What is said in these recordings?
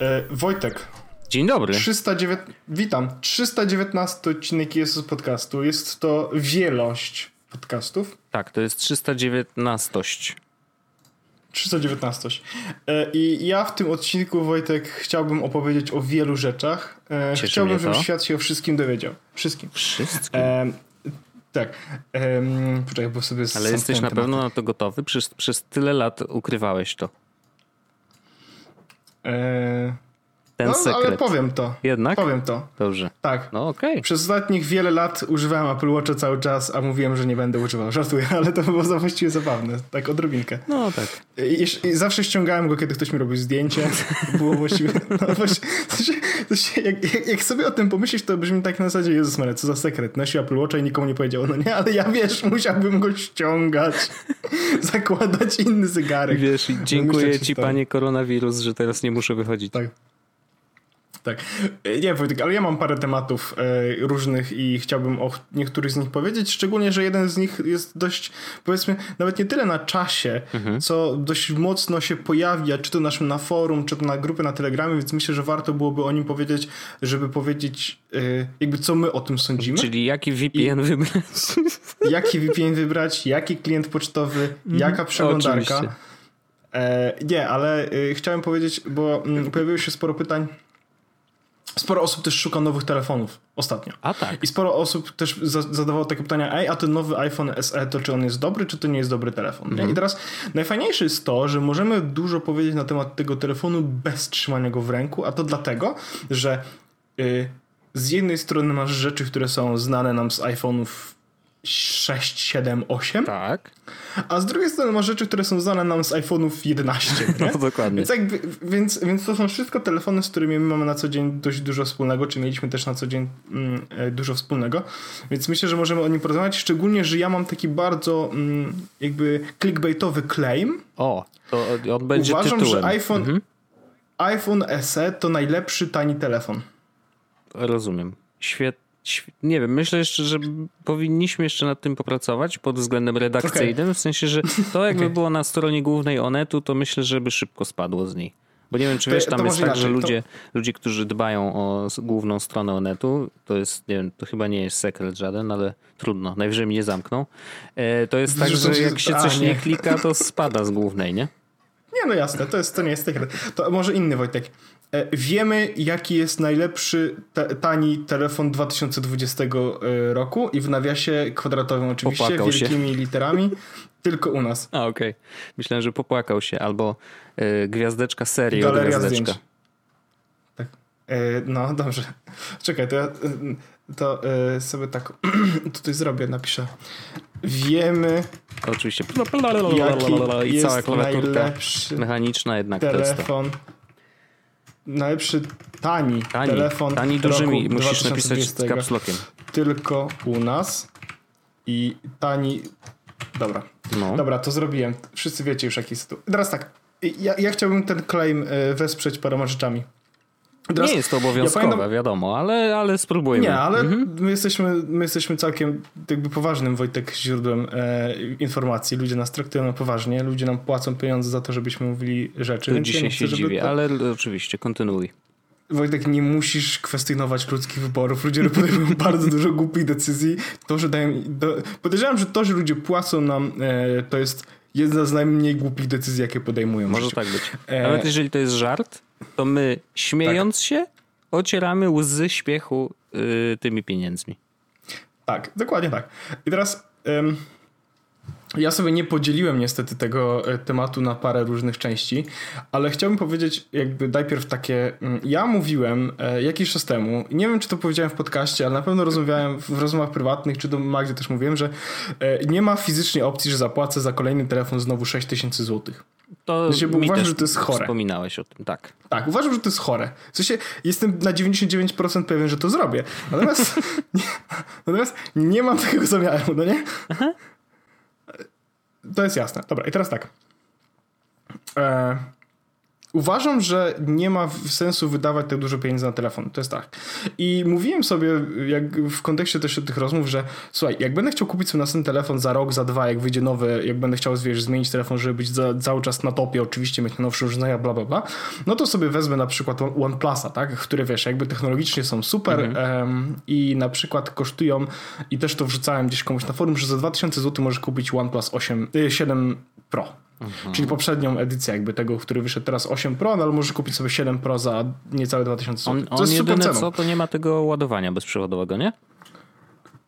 E, Wojtek. Dzień dobry. 309... Witam. 319 odcinek jest podcastu. Jest to wielość podcastów. Tak, to jest 319. 319. E, I ja w tym odcinku, Wojtek, chciałbym opowiedzieć o wielu rzeczach. E, Cieszy chciałbym, żeby świat się o wszystkim dowiedział. Wszystkim. Wszystkim. E, tak. E, poczekaj, bo sobie Ale jesteś na pewno na to gotowy? Przez, przez tyle lat ukrywałeś to. E, Ten no, sekret. ale powiem to. Jednak? Powiem to. Dobrze. Tak. No okej. Przez ostatnich wiele lat używałem Apple Watcha cały czas, a mówiłem, że nie będę używał. Żartuję, ale to było właściwie zabawne. Tak odrobinkę. No tak. I, i zawsze ściągałem go, kiedy ktoś mi robił zdjęcie. Było właściwie... No, właśnie, to się, to się, jak, jak, sobie o tym pomyślisz, to brzmi tak na zasadzie, Jezus Maria, co za sekret. Nosił Apple Watcha i nikomu nie powiedział. No nie, ale ja wiesz, musiałbym go ściągać, zakładać inny zegarek. Wiesz, No, dziękuję ci panie koronawirus, że teraz nie muszę wychodzić. Tak. Tak. E, Nie, Wojtek, ale ja mam parę tematów e, różnych i chciałbym o niektórych z nich powiedzieć, szczególnie, że jeden z nich jest dość, powiedzmy, nawet nie tyle na czasie, co dość mocno się pojawia, czy to naszym na forum, czy to na grupy na Telegramie, więc myślę, że warto byłoby o nim powiedzieć, żeby powiedzieć e, jakby co my o tym sądzimy. Czyli jaki VPN wybrać? Jaki VPN wybrać, jaki klient pocztowy, jaka przeglądarka. E, nie, ale chciałem powiedzieć, bo mm, pojawiło się sporo pytań. Sporo osób też szuka nowych telefonów ostatnio. A tak. I sporo osób też za, zadawało takie pytania, ej, a ten nowy iPhone SE, to czy on jest dobry, czy to nie jest dobry telefon? Nie? I teraz najfajniejsze jest to, że możemy dużo powiedzieć na temat tego telefonu bez trzymania go w ręku, a to dlatego, że y, z jednej strony masz rzeczy, które są znane nam z iPhone'ów 6, 7, 8, Tak. a z drugiej strony masz rzeczy, które są znane nam z iPhone'ów 11. Nie? No dokładnie. Więc, jakby, więc, więc to są wszystko telefony, z którymi my mamy na co dzień dość dużo wspólnego, czy mieliśmy też na co dzień mm, e, dużo wspólnego. Więc myślę, że możemy o nim porozmawiać, szczególnie, że ja mam taki bardzo mm, jakby clickbaitowy claim. O, to on będzie Uważam, tytułem. że iPhone, Mhm. iPhone SE to najlepszy tani telefon. Rozumiem. Świet, św- nie wiem, myślę jeszcze, że powinniśmy jeszcze nad tym popracować pod względem redakcyjnym, w sensie, że to jakby Okej. było na stronie głównej Onetu, to myślę, że by szybko spadło z niej. Bo nie wiem, czy To- wiesz, to tam jest tak, że inaczej, to- ludzie, ludzie, którzy dbają o główną stronę Onetu, to jest, nie wiem, to chyba nie jest sekret żaden, ale trudno, najwyżej mnie zamkną. E, to jest tak, że się- jak się a, coś nie nie. klika, to spada z głównej, nie? Nie, no jasne, to, jest, to nie jest sekret. To może inny Wojtek. E, Wiemy, jaki jest najlepszy te, tani telefon 2020 e, roku i w nawiasie kwadratowym oczywiście, Popłakał się. wielkimi literami, tylko u nas. A, okej. Myślałem, że popłakał się, albo e, gwiazdeczka serii Galeria gwiazdeczka. zdjęć. Tak. E, no, dobrze. Czekaj, to ja to e, sobie tak tutaj zrobię, napiszę. Wiemy, Oczywiście. jaki I cała jest klawiaturka najlepszy mechaniczna jednak to jest to. Najlepszy tani, Tani, telefon tani dużymi. Musisz napisać 2020. z capslockiem. tylko u nas i tani. Dobra. No. Dobra, to zrobiłem. Wszyscy wiecie już jaki jest tu. Teraz tak. Ja, ja chciałbym ten claim e, wesprzeć paroma rzeczami. Teraz, Nie jest to obowiązkowe, ja pamiętam- wiadomo, ale, ale spróbujemy. Nie, ale Mhm. my, jesteśmy, my jesteśmy całkiem jakby poważnym, Wojtek, źródłem e, informacji. Ludzie nas traktują na poważnie, ludzie nam płacą pieniądze za to, żebyśmy mówili rzeczy. Ja dzisiaj nie chcę, się dziwię, to- ale oczywiście, kontynuuj. Wojtek, nie musisz kwestionować ludzkich wyborów. Ludzie podejmują bardzo dużo głupich decyzji. To, że dają. Do... Podejrzewam, że to, że ludzie płacą nam, e, to jest jedna z najmniej głupich decyzji, jakie podejmują. Może tak być. E, Nawet jeżeli to jest żart, to my śmiejąc Tak. się ocieramy łzy śpiechu y, tymi pieniędzmi. Tak, dokładnie tak. I teraz em, ja sobie nie podzieliłem niestety tego e, tematu na parę różnych części, ale chciałbym powiedzieć jakby najpierw takie, mm, ja mówiłem e, jakiś czas temu, nie wiem czy to powiedziałem w podcaście, ale na pewno rozmawiałem w rozmowach prywatnych, czy do Magdy też mówiłem, że e, nie ma fizycznie opcji, że zapłacę za kolejny telefon znowu 6000 złotych. To Znaczy, uważam, że to jest chore. Wspominałeś o tym, tak. Tak, uważam, że to jest chore. W sensie jestem na 99% pewien, że to zrobię. Natomiast, nie, natomiast nie mam takiego zamiaru, no nie? To jest jasne. Dobra, i teraz tak. E, uważam, że nie ma sensu wydawać tak dużo pieniędzy na telefon. To jest tak. I mówiłem sobie, jak w kontekście też tych rozmów, że słuchaj, jak będę chciał kupić sobie następny telefon za rok, za dwa, jak wyjdzie nowy, jak będę chciał wiesz, zmienić telefon, żeby być za, cały czas na topie, oczywiście mieć najnowsze urządzenia, bla, bla, bla, no to sobie wezmę na przykład One- OnePlusa, tak? które wiesz, jakby technologicznie są super em, i na przykład kosztują, i też to wrzucałem gdzieś komuś na forum, że za 2000 zł możesz kupić OnePlus 8, y, 7 Pro. Czyli poprzednią edycję jakby tego, który wyszedł teraz 8 Pro, no ale możesz kupić sobie 7 Pro za niecałe 2000 zł. On, to on jest super jedyne ceną. co, to nie ma tego ładowania bezprzewodowego, nie?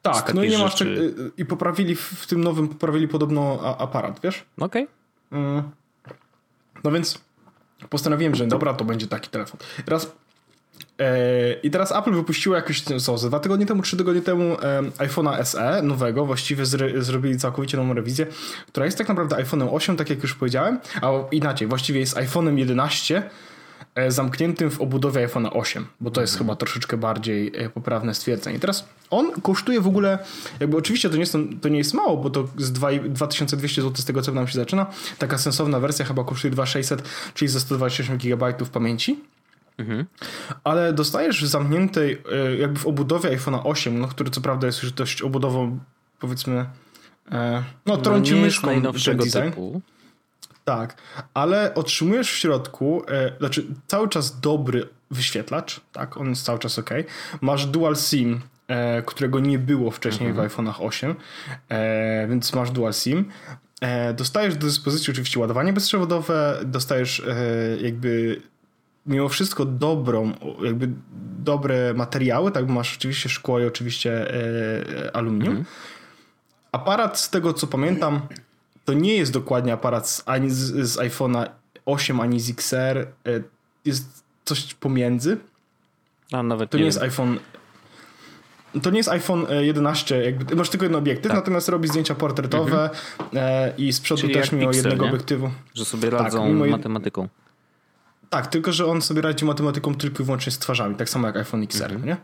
Tak, no i nie rzeczy- czeg- i poprawili w, tym nowym, poprawili podobno aparat, wiesz? Okej. Mm. No więc postanowiłem, że dobra, to będzie taki telefon. Teraz e, i teraz Apple wypuściło jakoś, co, ze dwa tygodnie temu, trzy tygodnie temu e, iPhone'a SE nowego, właściwie zre, zrobili całkowicie nową rewizję, która jest tak naprawdę iPhone'em 8, tak jak już powiedziałem, a inaczej, właściwie jest iPhone'em 11 e, zamkniętym w obudowie iPhone'a 8, bo to jest chyba troszeczkę bardziej e, poprawne stwierdzenie. Teraz on kosztuje w ogóle, jakby oczywiście to nie jest, to nie jest mało, bo to z 2 2200 zł z tego co nam się zaczyna. Taka sensowna wersja chyba kosztuje 2600, czyli za 128 GB pamięci. Ale dostajesz w zamkniętej, e, jakby w obudowie iPhone'a 8, no, który co prawda jest już dość obudową, powiedzmy, e, no trąci nie jest myszką najnowszego design. typu. Tak, ale otrzymujesz w środku, e, znaczy cały czas dobry wyświetlacz, tak, on jest cały czas ok. Masz dual SIM, e, którego nie było wcześniej w iPhone'ach 8, e, więc masz dual SIM. Dostajesz do dyspozycji oczywiście ładowanie bezprzewodowe, dostajesz jakby mimo wszystko dobrą, jakby dobre materiały, tak, bo masz oczywiście szkło i oczywiście e, aluminium. Aparat, z tego co pamiętam, to nie jest dokładnie aparat z, ani z, z iPhone'a 8, ani z XR. e, Jest coś pomiędzy. A nawet To nie, nie jest iPhone. To nie jest iPhone e, 11, jakby, masz tylko jeden obiektyw, Tak. natomiast robi zdjęcia portretowe e, i z przodu Czyli też miał Pixel, jednego nie? obiektywu. że sobie radzą mimo jed- matematyką. Tak, tylko że on sobie radzi matematyką tylko i wyłącznie z twarzami, tak samo jak iPhone XR, nie?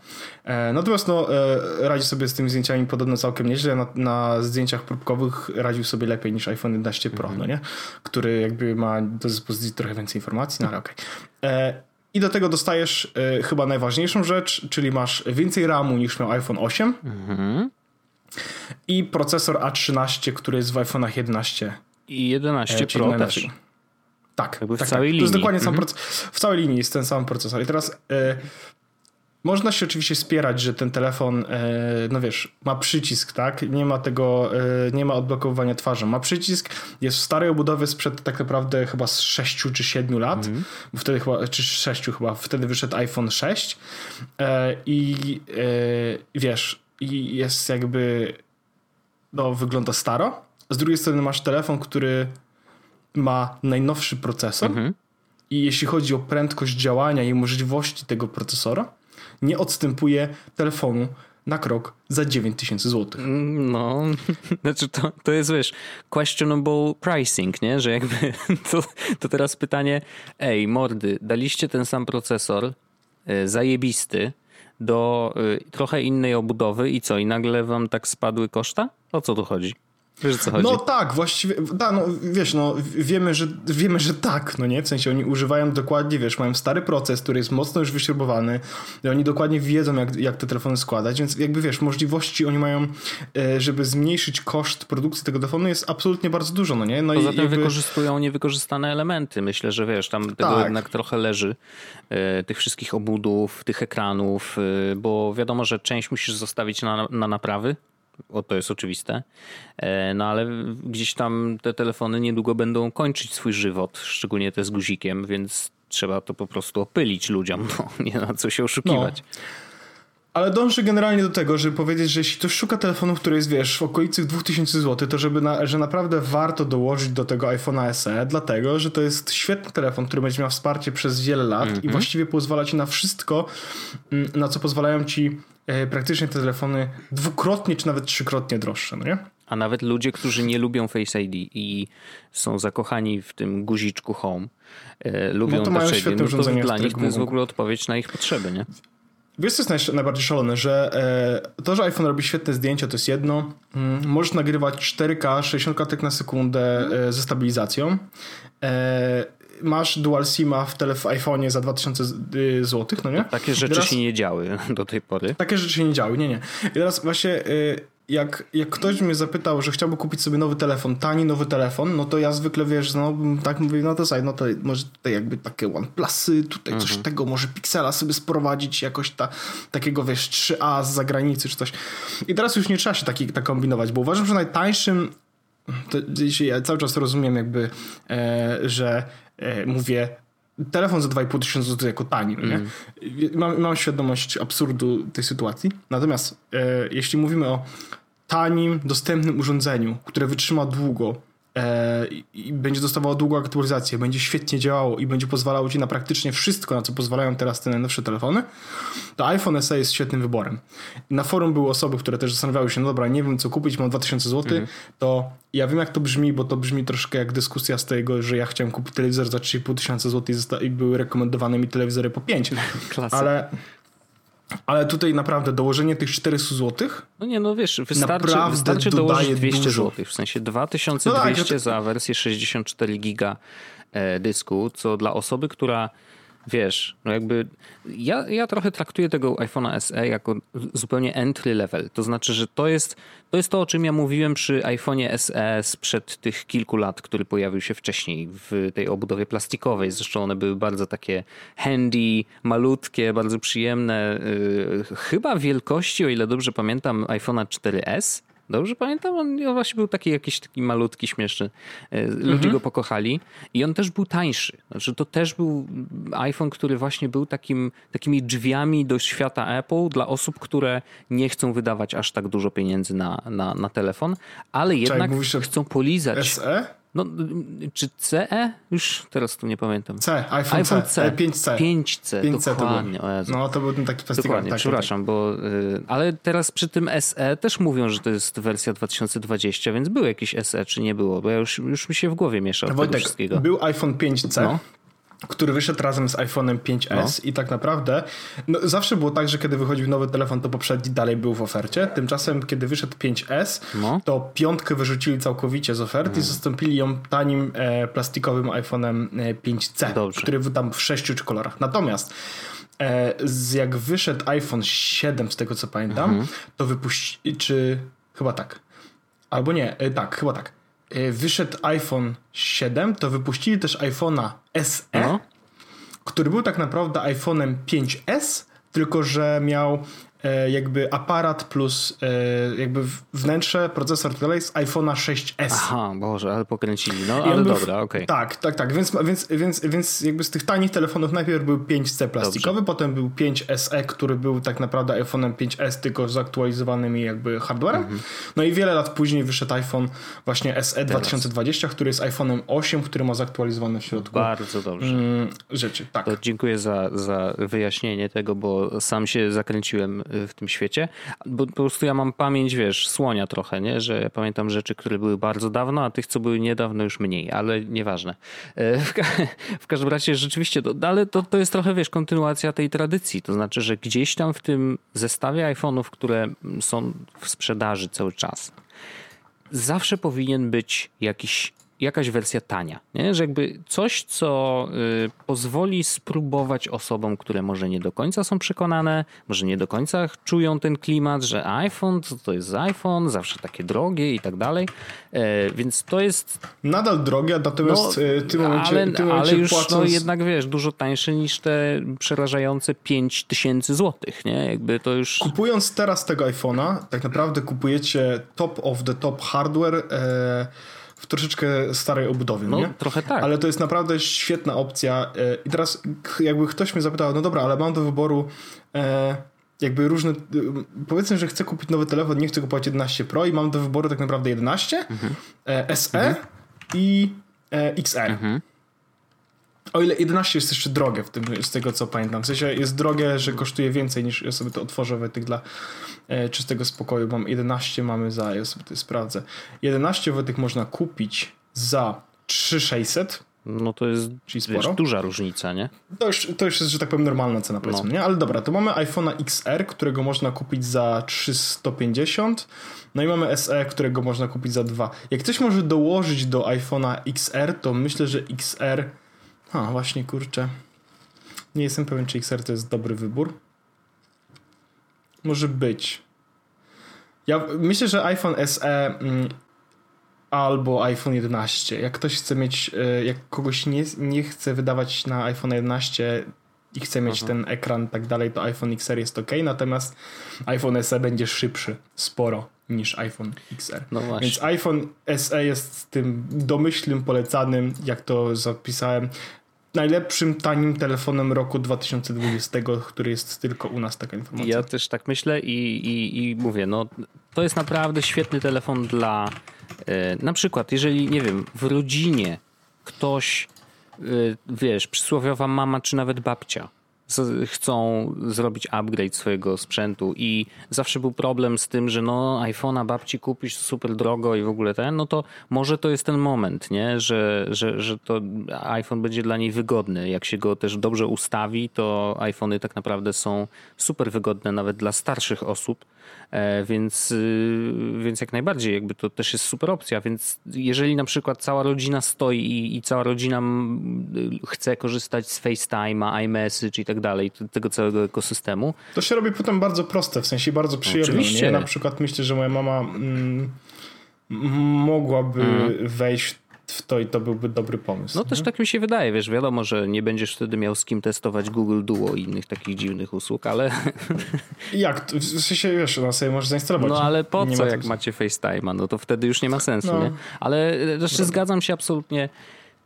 E, natomiast no, e, radzi sobie z tymi zdjęciami podobno całkiem nieźle. Na, na zdjęciach próbkowych radził sobie lepiej niż iPhone 11 Pro, no nie? Który jakby ma do dyspozycji trochę więcej informacji, no ale okej. E, I do tego dostajesz e, chyba najważniejszą rzecz, czyli masz więcej RAMu niż miał iPhone 8 Mhm. i procesor A13, który jest w iPhone'ach 11 I 11 E, Pro też. Tak, Jakby w tak, całej tak. To jest linii. dokładnie sam Mhm. proces. W całej linii jest ten sam procesor. I teraz e, można się oczywiście spierać, że ten telefon, e, no wiesz, ma przycisk, tak? Nie ma tego, e, nie ma odblokowywania twarzy. Ma przycisk, jest w starej obudowie sprzed tak naprawdę chyba z 6 czy 7 lat, Mhm. bo wtedy chyba, czy 6 chyba, wtedy wyszedł iPhone 6 e, i wiesz, i jest jakby, no wygląda staro. Z drugiej strony masz telefon, który ma najnowszy procesor Mhm. i jeśli chodzi o prędkość działania i możliwości tego procesora, nie odstępuje telefonu na krok za 9000 zł. Mm, No, znaczy to, to jest, wiesz, questionable pricing, nie? Że jakby to, to teraz pytanie, ej, mordy, daliście ten sam procesor e, zajebisty do e, trochę innej obudowy i co, i nagle wam tak spadły koszta? O co tu chodzi? Wiesz co chodzi? No tak, właściwie, da, no wiesz, no wiemy że, wiemy, że tak, no nie? W sensie oni używają dokładnie, wiesz, mają stary proces, który jest mocno już wyśrubowany i oni dokładnie wiedzą, jak, jak te telefony składać, więc jakby wiesz, możliwości oni mają, e, żeby zmniejszyć koszt produkcji tego telefonu jest absolutnie bardzo dużo, no nie? No Poza i tym jakby... wykorzystują niewykorzystane elementy. Myślę, że wiesz, tam tego Tak. jednak trochę leży, e, tych wszystkich obudów, tych ekranów, e, bo wiadomo, że część musisz zostawić na, na naprawy, o to jest oczywiste, e, no ale gdzieś tam te telefony niedługo będą kończyć swój żywot, szczególnie te z guzikiem, więc trzeba to po prostu opylić ludziom, no, nie ma co się oszukiwać. Ale dążę generalnie do tego, żeby powiedzieć, że jeśli ktoś szuka telefonu, który jest, wiesz, w okolicy 2000 zł, to żeby na, że naprawdę warto dołożyć do tego iPhone'a SE, dlatego, że to jest świetny telefon, który będzie miał wsparcie przez wiele lat i właściwie pozwala ci na wszystko, mm, na co pozwalają ci praktycznie te telefony dwukrotnie czy nawet trzykrotnie droższe, no nie? A nawet ludzie, którzy nie lubią Face ID i są zakochani w tym guziczku Home, e, lubią No to mają świetne no to dla nich to jest w ogóle odpowiedź na ich potrzeby, nie? Wiesz, co jest naj- najbardziej szalone, że e, to, że iPhone robi świetne zdjęcia, to jest jedno. Mm, możesz nagrywać 4K, 60 klatek na sekundę e, ze stabilizacją. Masz Dual SIMa w, tele- w iPhone'ie za 2000 zł, no nie? Takie rzeczy Teraz- się nie działy do tej pory. Takie rzeczy się nie działy, nie, nie. I teraz właśnie y, jak, jak ktoś mnie zapytał, że chciałby kupić sobie nowy telefon, tani nowy telefon, no to ja zwykle, wiesz, no tak mówię, no to słuchaj, no to może tutaj jakby takie OnePlusy, tutaj coś tego, może Pixela sobie sprowadzić, jakoś ta, takiego, wiesz, 3A z zagranicy czy coś. I teraz już nie trzeba się taki, tak kombinować, bo uważam, że najtańszym to, ja cały czas rozumiem jakby, e, że mówię telefon za 2,5 tysiąca złotych jako tani, nie? Mam, mam świadomość absurdu tej sytuacji. Natomiast e, jeśli mówimy o tanim, dostępnym urządzeniu, które wytrzyma długo e, i- i będzie dostawało długą aktualizację, będzie świetnie działało i będzie pozwalało ci na praktycznie wszystko, na co pozwalają teraz te najnowsze telefony, to iPhone SE jest świetnym wyborem. Na forum były osoby, które też zastanawiały się, no dobra, nie wiem co kupić, mam 2000 zł, to ja wiem jak to brzmi, bo to brzmi troszkę jak dyskusja z tego, że ja chciałem kupić telewizor za 3,5 tysiąca zł i, i były rekomendowane mi telewizory po 5. Klasyk. Ale, ale tutaj naprawdę dołożenie tych 400 zł No nie, no wiesz, wystarczy, Naprawdę wystarczy dołożyć 200 dużo. zł, w sensie 2200 No tak, to- za wersję 64 giga e, dysku, co dla osoby, która wiesz, no jakby ja, ja trochę traktuję tego iPhone'a SE jako zupełnie entry level, to znaczy, że to jest to, jest to o czym ja mówiłem przy iPhone'ie SE sprzed tych kilku lat, który pojawił się wcześniej w tej obudowie plastikowej, zresztą one były bardzo takie handy, malutkie, bardzo przyjemne, yy, chyba wielkości, o ile dobrze pamiętam, iPhone'a 4S. Dobrze pamiętam? On on właśnie był taki jakiś taki malutki, śmieszny. E, Ludzie go pokochali i on też był tańszy. Znaczy to też był iPhone, który właśnie był takim, takimi drzwiami do świata Apple dla osób, które nie chcą wydawać aż tak dużo pieniędzy na, na, na telefon, ale jednak o chcą polizać. SE? No, czy CE? Już teraz tu nie pamiętam. C, iPhone, iPhone C, C. E, 5C. 5C, 5C to dokładnie. był. O Jezu. No to był ten taki plastikowy. Dokładnie, tak, przepraszam, bo. y, ale teraz przy tym SE też mówią, że to jest wersja 2020, więc było jakieś SE, czy nie było? Bo ja już, już mi się w głowie miesza Tak. tego Wojtek, wszystkiego. był iPhone 5C. No. Który wyszedł razem z iPhone'em 5S i tak naprawdę no, zawsze było tak, że kiedy wychodził nowy telefon, to poprzedni dalej był w ofercie. Tymczasem, kiedy wyszedł 5S, No. to piątkę wyrzucili całkowicie z oferty i zastąpili ją tanim e, plastikowym iPhone'em e, 5C, Dobrze. który był tam w sześciu czy kolorach. Natomiast e, z jak wyszedł iPhone 7, z tego co pamiętam, Mhm. to wypuścili, czy chyba tak, albo nie, e, tak, chyba tak. E, Wyszedł iPhone 7, to wypuścili też iPhone'a SE, No. który był tak naprawdę iPhone'em 5S, tylko że miał jakby aparat plus e, jakby wnętrze, procesor i tak z iPhone'a 6S. Aha, Boże, ale pokręcili. No, ale dobra, okej. Tak, tak, tak. Więc, więc, więc, więc jakby z tych tanich telefonów najpierw był 5C plastikowy, potem był 5SE, który był tak naprawdę iPhone'em 5S, tylko z aktualizowanymi jakby hardwarem. Mhm. No i wiele lat później wyszedł iPhone właśnie SE 2020, który jest iPhone'em 8, który ma zaktualizowane w środku Bardzo dobrze. mm, rzeczy. Tak. To dziękuję za, za wyjaśnienie tego, bo sam się zakręciłem w tym świecie. Bo po prostu ja mam pamięć, wiesz, słonia trochę, nie? że ja pamiętam rzeczy, które były bardzo dawno, a tych, co były niedawno już mniej, ale nieważne. E, W, ka- w każdym razie rzeczywiście, to, ale to, to jest trochę, wiesz, kontynuacja tej tradycji. To znaczy, że gdzieś tam w tym zestawie iPhone'ów, które są w sprzedaży cały czas, zawsze powinien być jakiś, jakaś wersja tania. Nie? Że jakby coś, co y, pozwoli spróbować osobom, które może nie do końca są przekonane, może nie do końca czują ten klimat, że iPhone to, to jest iPhone, zawsze takie drogie i tak dalej. E, więc to jest Nadal drogie, natomiast e, w tym momencie, ale, w tym momencie ale już płacąc... no, jednak wiesz, dużo tańsze niż te przerażające 5 tysięcy złotych, nie? Jakby to już... Kupując teraz tego iPhone'a, tak naprawdę kupujecie top of the top hardware e, w troszeczkę starej obudowie, No, nie? trochę tak. Ale to jest naprawdę świetna opcja. E, I teraz jakby ktoś mnie zapytał, no dobra, ale mam do wyboru e, jakby różne, e, powiedzmy, że chcę kupić nowy telefon, nie chcę kupować 11 Pro i mam do wyboru tak naprawdę 11, Mhm. SE i e, XR. O ile 11 jest jeszcze drogie w tym, z tego co pamiętam. W sensie jest drogie, że kosztuje więcej niż ja sobie to otworzę tych dla e, czystego spokoju. Mam 11 mamy za, ja sobie to sprawdzę. 11 tych można kupić za 3600 no to jest Czyli sporo. Wiesz, duża różnica, nie? To już, to już jest, że tak powiem, normalna cena, powiedzmy, no. nie? Ale dobra, to mamy iPhone'a XR, którego można kupić za 350, no i mamy SE, którego można kupić za 2. Jak ktoś może dołożyć do iPhone'a XR, to myślę, że XR... A, właśnie, kurczę. Nie jestem pewien, czy XR to jest dobry wybór. Może być. Ja myślę, że iPhone SE mm, albo iPhone 11. Jak ktoś chce mieć, e, jak kogoś nie, nie chce wydawać na iPhone 11 i chce mieć Aha. ten ekran i tak dalej, to iPhone XR jest ok, natomiast iPhone SE będzie szybszy sporo niż iPhone XR. No Więc iPhone SE jest tym domyślnym, polecanym, jak to zapisałem, najlepszym tanim telefonem roku 2020, który jest tylko u nas taka informacja. Ja też tak myślę i, i, i mówię, no to jest naprawdę świetny telefon dla E, na przykład, jeżeli, nie wiem, w rodzinie ktoś, e, wiesz, przysłowiowa mama czy nawet babcia chcą zrobić upgrade swojego sprzętu i zawsze był problem z tym, że no iPhone'a babci kupisz super drogo i w ogóle ten, no to może to jest ten moment, nie? Że, że, że to iPhone będzie dla niej wygodny. Jak się go też dobrze ustawi, to iPhony tak naprawdę są super wygodne nawet dla starszych osób więc, y, więc jak najbardziej jakby to też jest super opcja, więc jeżeli na przykład cała rodzina stoi i, i cała rodzina chce korzystać z FaceTime'a, iMessage i tak dalej, tego całego ekosystemu. To się robi potem bardzo proste, w sensie bardzo przyjemne. Oczywiście. Nie? Na przykład myślę, że moja mama mm, mogłaby mm. wejść w to i to byłby dobry pomysł. No nie? też tak mi się wydaje, wiesz, wiadomo, że nie będziesz wtedy miał z kim testować Google Duo i innych takich dziwnych usług, ale... Jak? W sensie, wiesz, no sobie możesz zainstalować. No ale po co, jak macie FaceTime'a? No to wtedy już nie ma sensu, no. nie? Ale też zgadzam się absolutnie.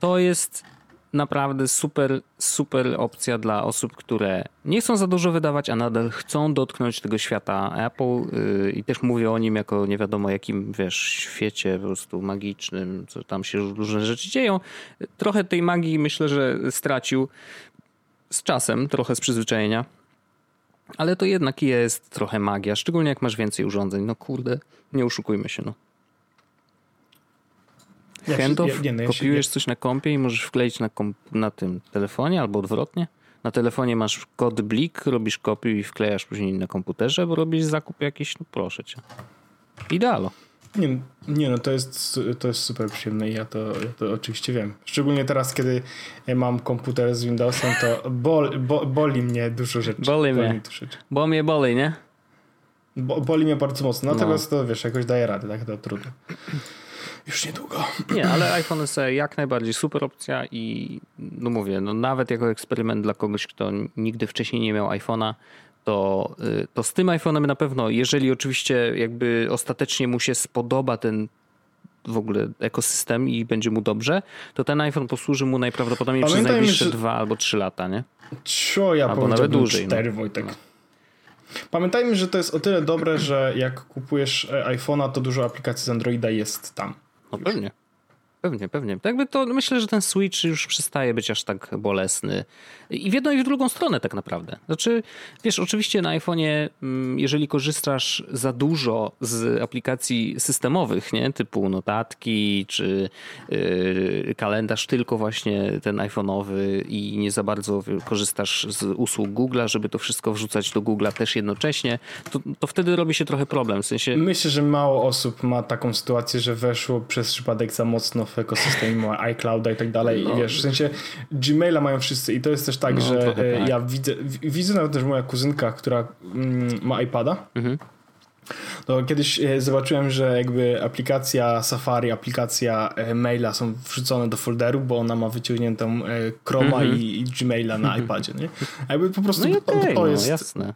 To jest naprawdę super, super opcja dla osób, które nie chcą za dużo wydawać, a nadal chcą dotknąć tego świata Apple yy, i też mówię o nim jako nie wiadomo jakim, wiesz, świecie po prostu magicznym, co tam się różne rzeczy dzieją. Trochę tej magii myślę, że stracił z czasem, trochę z przyzwyczajenia. Ale to jednak jest trochę magia, szczególnie jak masz więcej urządzeń. No kurde, nie oszukujmy się, no. Ja Handoff, ja, no ja kopiujesz coś na kompie i możesz wkleić na, komp, na tym telefonie albo odwrotnie. Na telefonie masz kod blik, robisz kopię i wklejasz później na komputerze, bo robisz zakup jakiś, no proszę cię. Idealo. Nie, nie no, to jest, to jest super przyjemne i ja to, ja to oczywiście wiem. Szczególnie teraz, kiedy mam komputer z Windowsem, to bol, bo, boli mnie dużo rzeczy. Boli mnie. Rzeczy. Bo mnie boli, nie? Bo, boli mnie bardzo mocno, natomiast no. to wiesz, jakoś daje radę, tak? To trudno już niedługo. Nie, ale iPhone SE jak najbardziej super opcja i no mówię, no nawet jako eksperyment dla kogoś, kto nigdy wcześniej nie miał iPhone'a, to, y, to z tym iPhone'em na pewno, jeżeli oczywiście jakby ostatecznie mu się spodoba ten w ogóle ekosystem i będzie mu dobrze, to ten iPhone posłuży mu najprawdopodobniej Pamiętaj przez najbliższe że... dwa albo trzy lata, nie? Cio, ja albo nawet dłużej. Cztery, no. Wojtek. No. Pamiętajmy, że to jest o tyle dobre, że jak kupujesz e, iPhone'a, to dużo aplikacji z Androida jest tam. No pewnie. Pewnie, pewnie. Tak to myślę, że ten Switch już przestaje być aż tak bolesny. I w jedną i w drugą stronę tak naprawdę. Znaczy, wiesz, oczywiście na iPhone'ie, mm, jeżeli korzystasz za dużo z aplikacji systemowych, nie, typu notatki czy yy, kalendarz tylko właśnie ten iPhone'owy i nie za bardzo korzystasz z usług Google'a, żeby to wszystko wrzucać do Google'a też jednocześnie, to, to wtedy robi się trochę problem. W sensie... Myślę, że mało osób ma taką sytuację, że weszło przez przypadek za mocno w ekosystemie iClouda i tak dalej. No. I wiesz, w sensie Gmaila mają wszyscy i to jest też tak, no, że e, tak. ja widzę, widzę nawet też moja kuzynka, która mm, ma iPada. Mhm. To kiedyś e, zobaczyłem, że jakby aplikacja Safari, aplikacja e, maila są wrzucone do folderu, bo ona ma wyciągniętą Chroma mm -hmm. i, Gmaila na iPadzie, nie? Jakby po prostu no okay, to, to, jest... No, jasne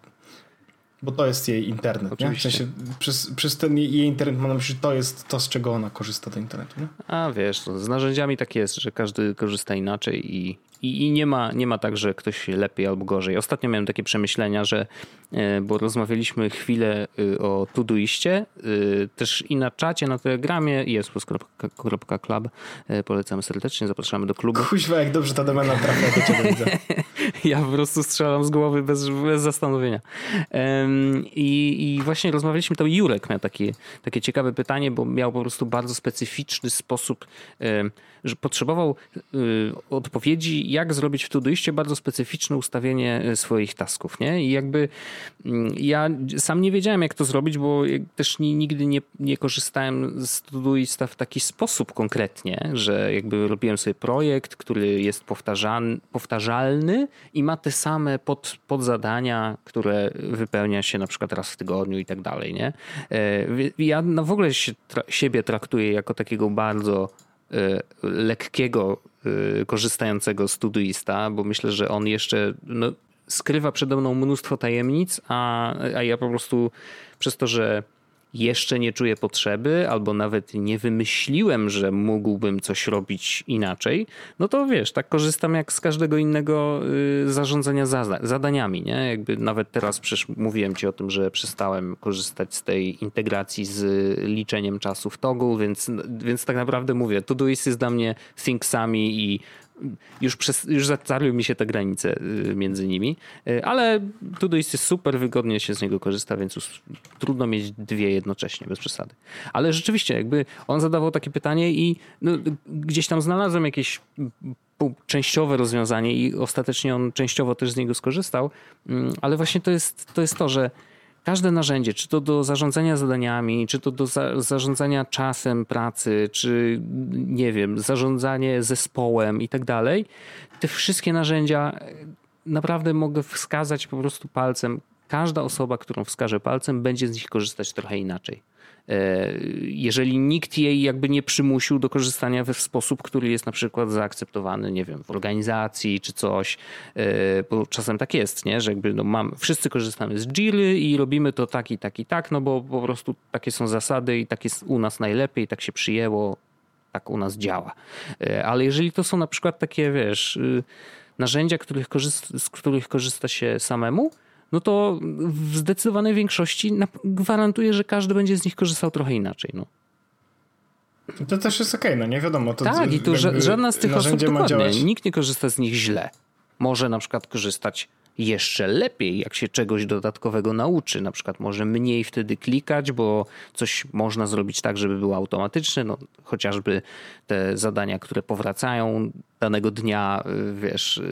bo to jest jej internet. Oczywiście. Nie? W sensie przez, przez ten jej internet mam na myśli, to jest to, z czego ona korzysta do internetu. Nie? A wiesz, no, z narzędziami tak jest, że każdy korzysta inaczej i i, I, nie, ma, nie ma tak, że ktoś lepiej albo gorzej. Ostatnio miałem takie przemyślenia, że e, bo rozmawialiśmy chwilę y, o Todoiście, y, też i na czacie, na Telegramie jesplus.club. E, polecamy serdecznie, zapraszamy do klubu. Kuźwa, jak dobrze ta domena trafia do ciebie, widzę. ja po prostu strzelam z głowy bez, bez zastanowienia. I, I właśnie rozmawialiśmy, to Jurek miał takie, takie ciekawe pytanie, bo miał po prostu bardzo specyficzny sposób, że potrzebował y, odpowiedzi, jak zrobić w Todoiście bardzo specyficzne ustawienie e, swoich tasków, nie? I jakby mm, ja sam nie wiedziałem, jak to zrobić, bo też nigdy nie, nie korzystałem z Todoista w taki sposób konkretnie, że jakby robiłem sobie projekt, który jest powtarzalny i ma te same pod, podzadania, które wypełnia się na przykład raz w tygodniu i tak dalej, nie? E, ja no w ogóle się, tra siebie traktuję jako takiego bardzo e, lekkiego Y, korzystającego z Todoista, bo myślę, że on jeszcze no, skrywa przede mną mnóstwo tajemnic, a, a ja po prostu przez to, że jeszcze nie czuję potrzeby, albo nawet nie wymyśliłem, że mógłbym coś robić inaczej, no to wiesz, tak korzystam jak z każdego innego y, zarządzania zadaniami, nie? Jakby nawet teraz przecież mówiłem ci o tym, że przestałem korzystać z tej integracji z liczeniem czasu w Toggle, więc, więc tak naprawdę mówię, Todoist jest dla mnie Thinksami i już, przez, już zatarły mi się te granice y, między nimi, y, ale Todoist jest super, wygodnie się z niego korzysta, więc trudno mieć dwie jednocześnie, bez przesady. Ale rzeczywiście, jakby on zadawał takie pytanie i no, gdzieś tam znalazłem jakieś częściowe rozwiązanie i ostatecznie on częściowo też z niego skorzystał, mm, ale właśnie to jest to, jest to że każde narzędzie, czy to do zarządzania zadaniami, czy to do za, zarządzania czasem pracy, czy nie wiem, zarządzanie zespołem i tak dalej, te wszystkie narzędzia e, naprawdę mogę wskazać po prostu palcem. Każda osoba, którą wskażę palcem, będzie z nich korzystać trochę inaczej. Jeżeli nikt jej jakby nie przymusił do korzystania w sposób, który jest na przykład zaakceptowany, nie wiem, w organizacji czy coś, e, bo czasem tak jest, nie? że jakby no mam, wszyscy korzystamy z Jiry i robimy to tak i tak i tak, no bo po prostu takie są zasady i tak jest u nas najlepiej, tak się przyjęło, tak u nas działa. E, ale jeżeli to są na przykład takie, wiesz, y, narzędzia, których z których korzysta się samemu, no to w zdecydowanej większości gwarantuję, że każdy będzie z nich korzystał trochę inaczej. No. To też jest okej, okay, no nie wiadomo. To tak, i tu żadna z tych osób dokładnie, nikt nie korzysta z nich źle. Może na przykład korzystać jeszcze lepiej, jak się czegoś dodatkowego nauczy. Na przykład może mniej wtedy klikać, bo coś można zrobić tak, żeby było automatyczne. No, chociażby te zadania, które powracają danego dnia, y, wiesz, y,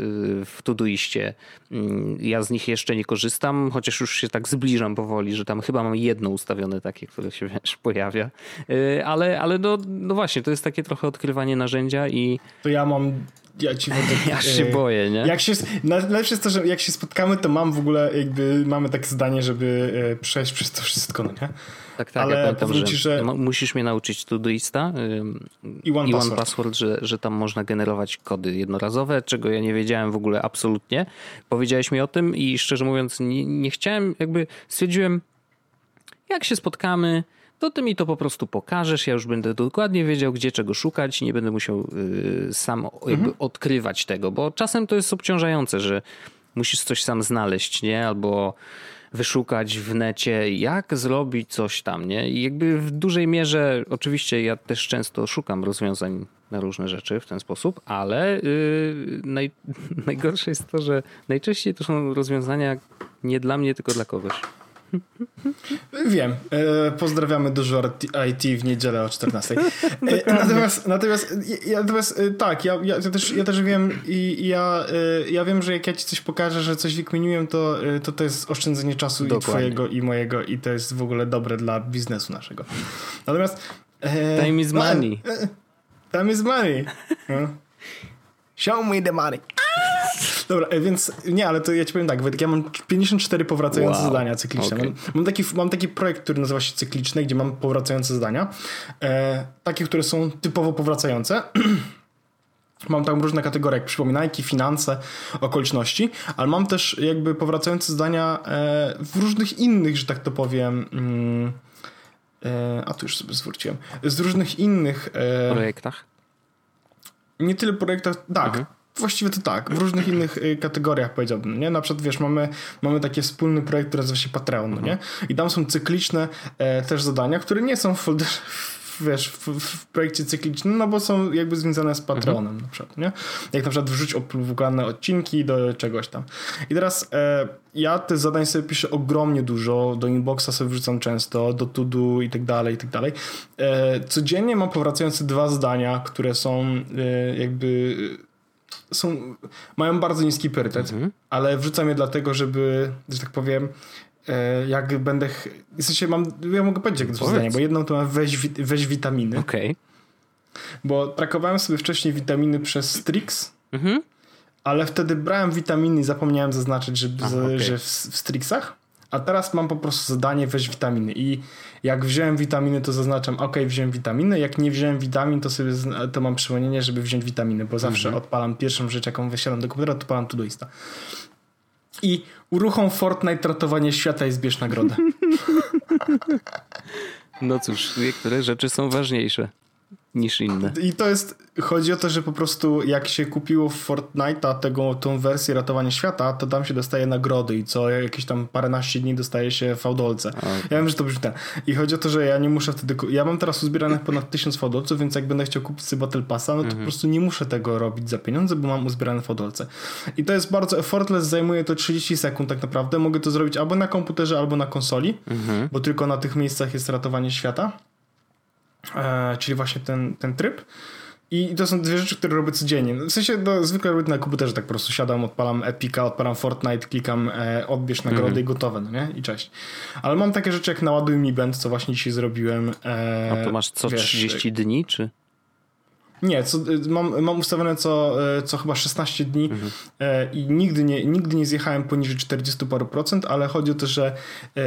w Todoiście. Mm, ja z nich jeszcze nie korzystam, chociaż już się tak zbliżam powoli, że tam chyba mam jedno ustawione takie, które się wiesz, pojawia. Y, ale, ale no, no właśnie, to jest takie trochę odkrywanie narzędzia i... To ja mam ja ci Ja się boję, nie? Jak się, najlepsze jest to, że jak się spotkamy, to mam w ogóle jakby, mamy takie zdanie, żeby przejść przez to wszystko, no nie? Tak, tak, Ale ja pamiętam, że, ci, że, musisz mnie nauczyć Todoista i One, i one Password, że, że tam można generować kody jednorazowe, czego ja nie wiedziałem w ogóle absolutnie. Powiedziałeś mi o tym i szczerze mówiąc nie, nie chciałem, jakby stwierdziłem, jak się spotkamy, to ty mi to po prostu pokażesz, ja już będę dokładnie wiedział, gdzie czego szukać, nie będę musiał y, sam mhm. odkrywać tego, bo czasem to jest obciążające, że musisz coś sam znaleźć, nie? Albo wyszukać w necie, jak zrobić coś tam, nie? I jakby w dużej mierze, oczywiście ja też często szukam rozwiązań na różne rzeczy w ten sposób, ale yy, naj, najgorsze jest to, że najczęściej to są rozwiązania nie dla mnie, tylko dla kogoś. Wiem. E, pozdrawiamy dużo IT w niedzielę o 14. E, natomiast, natomiast, ja, natomiast e, tak, ja, ja, też, ja też wiem i ja, ja wiem, że jak ja ci coś pokażę, że coś wykminiłem, to, to to jest oszczędzenie czasu Dokładnie. i twojego i mojego i to jest w ogóle dobre dla biznesu naszego. Natomiast Time is money. time is money. No. Show me the money. Dobra, e, więc nie, ale to ja ci powiem tak, Wojtek, ja mam 54 powracające wow. zadania cykliczne. Okay. Mam, mam, taki, mam taki projekt, który nazywa się cykliczny, gdzie mam powracające zadania. E, takie, które są typowo powracające. Mam tam różne kategorie, jak przypominajki, finanse, okoliczności, ale mam też jakby powracające zdania e, w różnych innych, że tak to powiem. Mm, e, a tu już sobie zwróciłem. Z różnych innych e, projektach. Nie tyle projektach, tak. Mhm Właściwie to tak, w różnych innych y, kategoriach powiedziałbym, nie? Na przykład, wiesz, mamy, mamy taki wspólny projekt, który nazywa się Patreon, no nie? I tam są cykliczne e, też zadania, które nie są w folderze, wiesz, w, w, projekcie cyklicznym, no bo są jakby związane z Patreonem mhm. na przykład, nie? Jak na przykład wrzuć opublikowane odcinki do czegoś tam. I teraz e, ja te zadań sobie piszę ogromnie dużo, do inboxa sobie wrzucam często, do to-do i tak dalej, i tak dalej. E, codziennie mam powracające dwa zdania, które są e, jakby są, mają bardzo niski priorytet, mhm. ale wrzucam je dlatego, żeby, że tak powiem, e, jak będę. W sensie mam. Ja mogę powiedzieć, to zdanie, bo jedną to mam weź, weź witaminy. Okej. Okay. Bo trakowałem sobie wcześniej witaminy przez Strix, mhm. ale wtedy brałem witaminy i zapomniałem zaznaczyć, że, Ach, okay. że w, w Strixach. A teraz mam po prostu zadanie weź witaminy i jak wziąłem witaminy, to zaznaczam ok, wziąłem witaminy, jak nie wziąłem witamin, to sobie to mam przypomnienie, żeby wziąć witaminy, bo zawsze mhm. odpalam pierwszą rzecz, jaką wysiadam do komputera, to odpalam Todoista. I uruchom Fortnite ratowanie świata i zbierz nagrodę. No cóż, niektóre rzeczy są ważniejsze niż inne. I to jest, chodzi o to, że po prostu jak się kupiło w Fortnite'a tego, tą wersję ratowania świata, to tam się dostaje nagrody i co jakieś tam paręnaście dni dostaje się fałdolce. Okay. Ja wiem, że to brzmi ten. I chodzi o to, że ja nie muszę wtedy, ja mam teraz uzbieranych ponad tysiąc fałdolców, więc jak będę chciał kupić sobie Battle Passa, no to mm -hmm. po mhm. prostu nie muszę tego robić za pieniądze, bo mam uzbierane fałdolce. I to jest bardzo effortless, zajmuje to 30 sekund tak naprawdę. Mogę to zrobić albo na komputerze, albo na konsoli, mm -hmm. bo tylko na tych miejscach jest ratowanie świata. E, czyli właśnie ten, ten tryb. I to są dwie rzeczy, które robię codziennie. W sensie no, zwykle robię na komputerze, tak po prostu siadam, odpalam Epica, odpalam Fortnite, klikam e, odbierz nagrody mm -hmm. i gotowe, no nie? I cześć. Ale mam takie rzeczy jak naładuj mi band, co właśnie dzisiaj zrobiłem. E, A to masz co wiesz, 30 dni, czy? Nie, co, mam, mam ustawione co, e, co chyba 16 dni mhm. e, i nigdy nie, nigdy nie zjechałem poniżej 40 paru procent, ale chodzi o to, że e,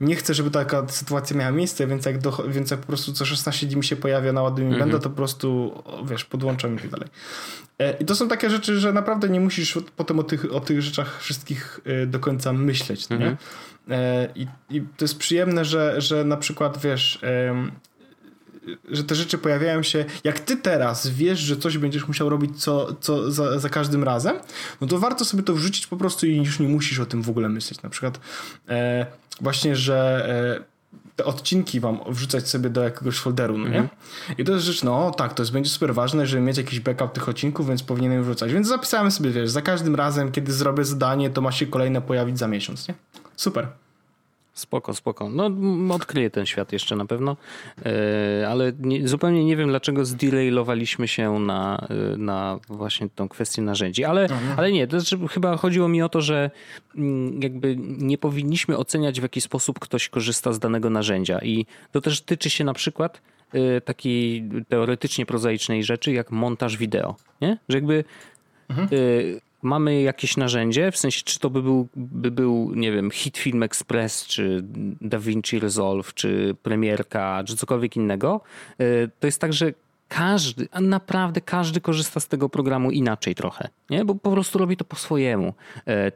nie chcę, żeby taka sytuacja miała miejsce, więc jak, do, więc jak po prostu co 16 dni mi się pojawia na ładuj mi mm -hmm. to po prostu, wiesz, podłączam i tak dalej. E, I to są takie rzeczy, że naprawdę nie musisz potem o tych, o tych rzeczach wszystkich e, do końca myśleć, mm -hmm. nie? I, I to jest przyjemne, że, że na przykład, wiesz, że te rzeczy pojawiają się, jak ty teraz wiesz, że coś będziesz musiał robić co, co za, za każdym razem, no to warto sobie to wrzucić po prostu i już nie musisz o tym w ogóle myśleć. Na przykład e, właśnie, że e, te odcinki wam wrzucać sobie do jakiegoś folderu, no nie? Mhm. I to jest rzecz, no tak, to jest, będzie super ważne, żeby mieć jakiś backup tych odcinków, więc powinienem wrzucać. Więc zapisałem sobie, wiesz, za każdym razem, kiedy zrobię zadanie, to ma się kolejne pojawić za miesiąc, nie? Super. Spoko, spoko. No, odkryję ten świat jeszcze na pewno, e, ale nie, zupełnie nie wiem, dlaczego zdelaylowaliśmy się na, e, na właśnie tą kwestię narzędzi, ale, mhm. ale nie, to znaczy, chyba chodziło mi o to, że mm, jakby nie powinniśmy oceniać w jaki sposób ktoś korzysta z danego narzędzia i to też tyczy się na przykład e, takiej teoretycznie prozaicznej rzeczy jak montaż wideo, nie? Że jakby mhm mamy jakieś narzędzie, w sensie czy to by był, by był nie wiem, Hit Film Express, czy DaVinci Resolve, czy Premierka, czy cokolwiek innego, y, to jest tak, że każdy, a naprawdę każdy korzysta z tego programu inaczej trochę, nie? bo po prostu robi to po swojemu. E,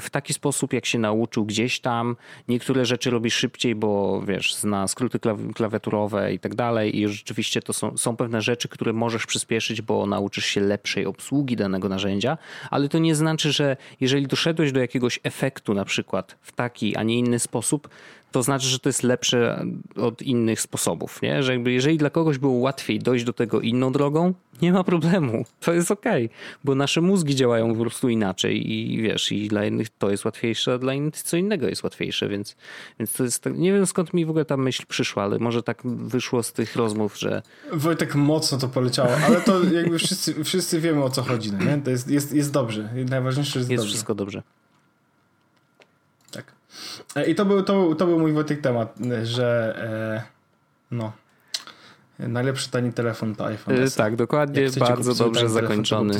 w taki sposób, jak się nauczył gdzieś tam, niektóre rzeczy robi szybciej, bo wiesz, zna skróty klawiaturowe i tak dalej i rzeczywiście to są, są pewne rzeczy, które możesz przyspieszyć, bo nauczysz się lepszej obsługi danego narzędzia, ale to nie znaczy, że jeżeli doszedłeś do jakiegoś efektu na przykład w taki, a nie inny sposób, to znaczy, że to jest lepsze od innych sposobów, nie? Że jakby jeżeli dla kogoś było łatwiej dojść do tego inną drogą, nie ma problemu. To jest okej, okay, bo nasze mózgi działają po prostu inaczej i wiesz, i dla innych to jest łatwiejsze, a dla innych co innego jest łatwiejsze, więc, więc to jest tak, nie wiem skąd mi w ogóle ta myśl przyszła, ale może tak wyszło z tych rozmów, że... Wojtek mocno to poleciało, ale to jakby wszyscy, wszyscy wiemy o co chodzi, no nie? To jest, jest, jest dobrze. Najważniejsze jest, jest dobrze. wszystko dobrze. E, I to był, to, był, to był mój Wojtek temat, że e, no najlepszy tani telefon to iPhone SE. Tak, dokładnie, bardzo dobrze zakończony.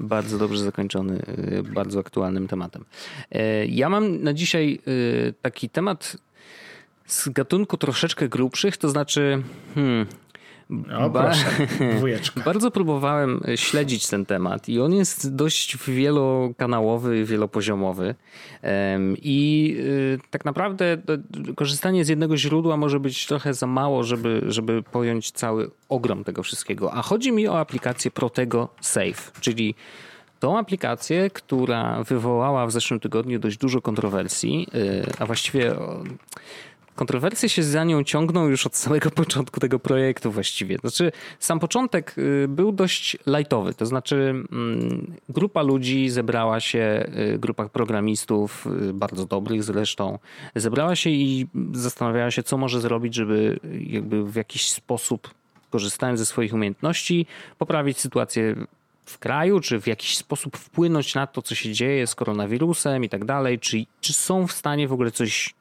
Bardzo dobrze zakończony, bardzo aktualnym tematem. E, ja mam na dzisiaj taki temat z gatunku troszeczkę grubszych, to znaczy hmm, O, proszę, dwójeczka. Bardzo próbowałem śledzić ten temat i on jest dość wielokanałowy, wielopoziomowy i y, tak naprawdę korzystanie z jednego źródła może być trochę za mało, żeby, żeby pojąć cały ogrom tego wszystkiego. A chodzi mi o aplikację Protego Safe, czyli tą aplikację, która wywołała w zeszłym tygodniu dość dużo kontrowersji, a właściwie kontrowersje się za nią ciągną już od samego początku tego projektu właściwie. Znaczy, sam początek y, był dość lightowy, to znaczy mm, grupa ludzi zebrała się, y, grupa programistów, bardzo dobrych zresztą, zebrała się i zastanawiała się, co może zrobić, żeby jakby w jakiś sposób korzystając ze swoich umiejętności, poprawić sytuację w kraju, czy w jakiś sposób wpłynąć na to, co się dzieje z koronawirusem i tak dalej, czy, czy są w stanie w ogóle coś,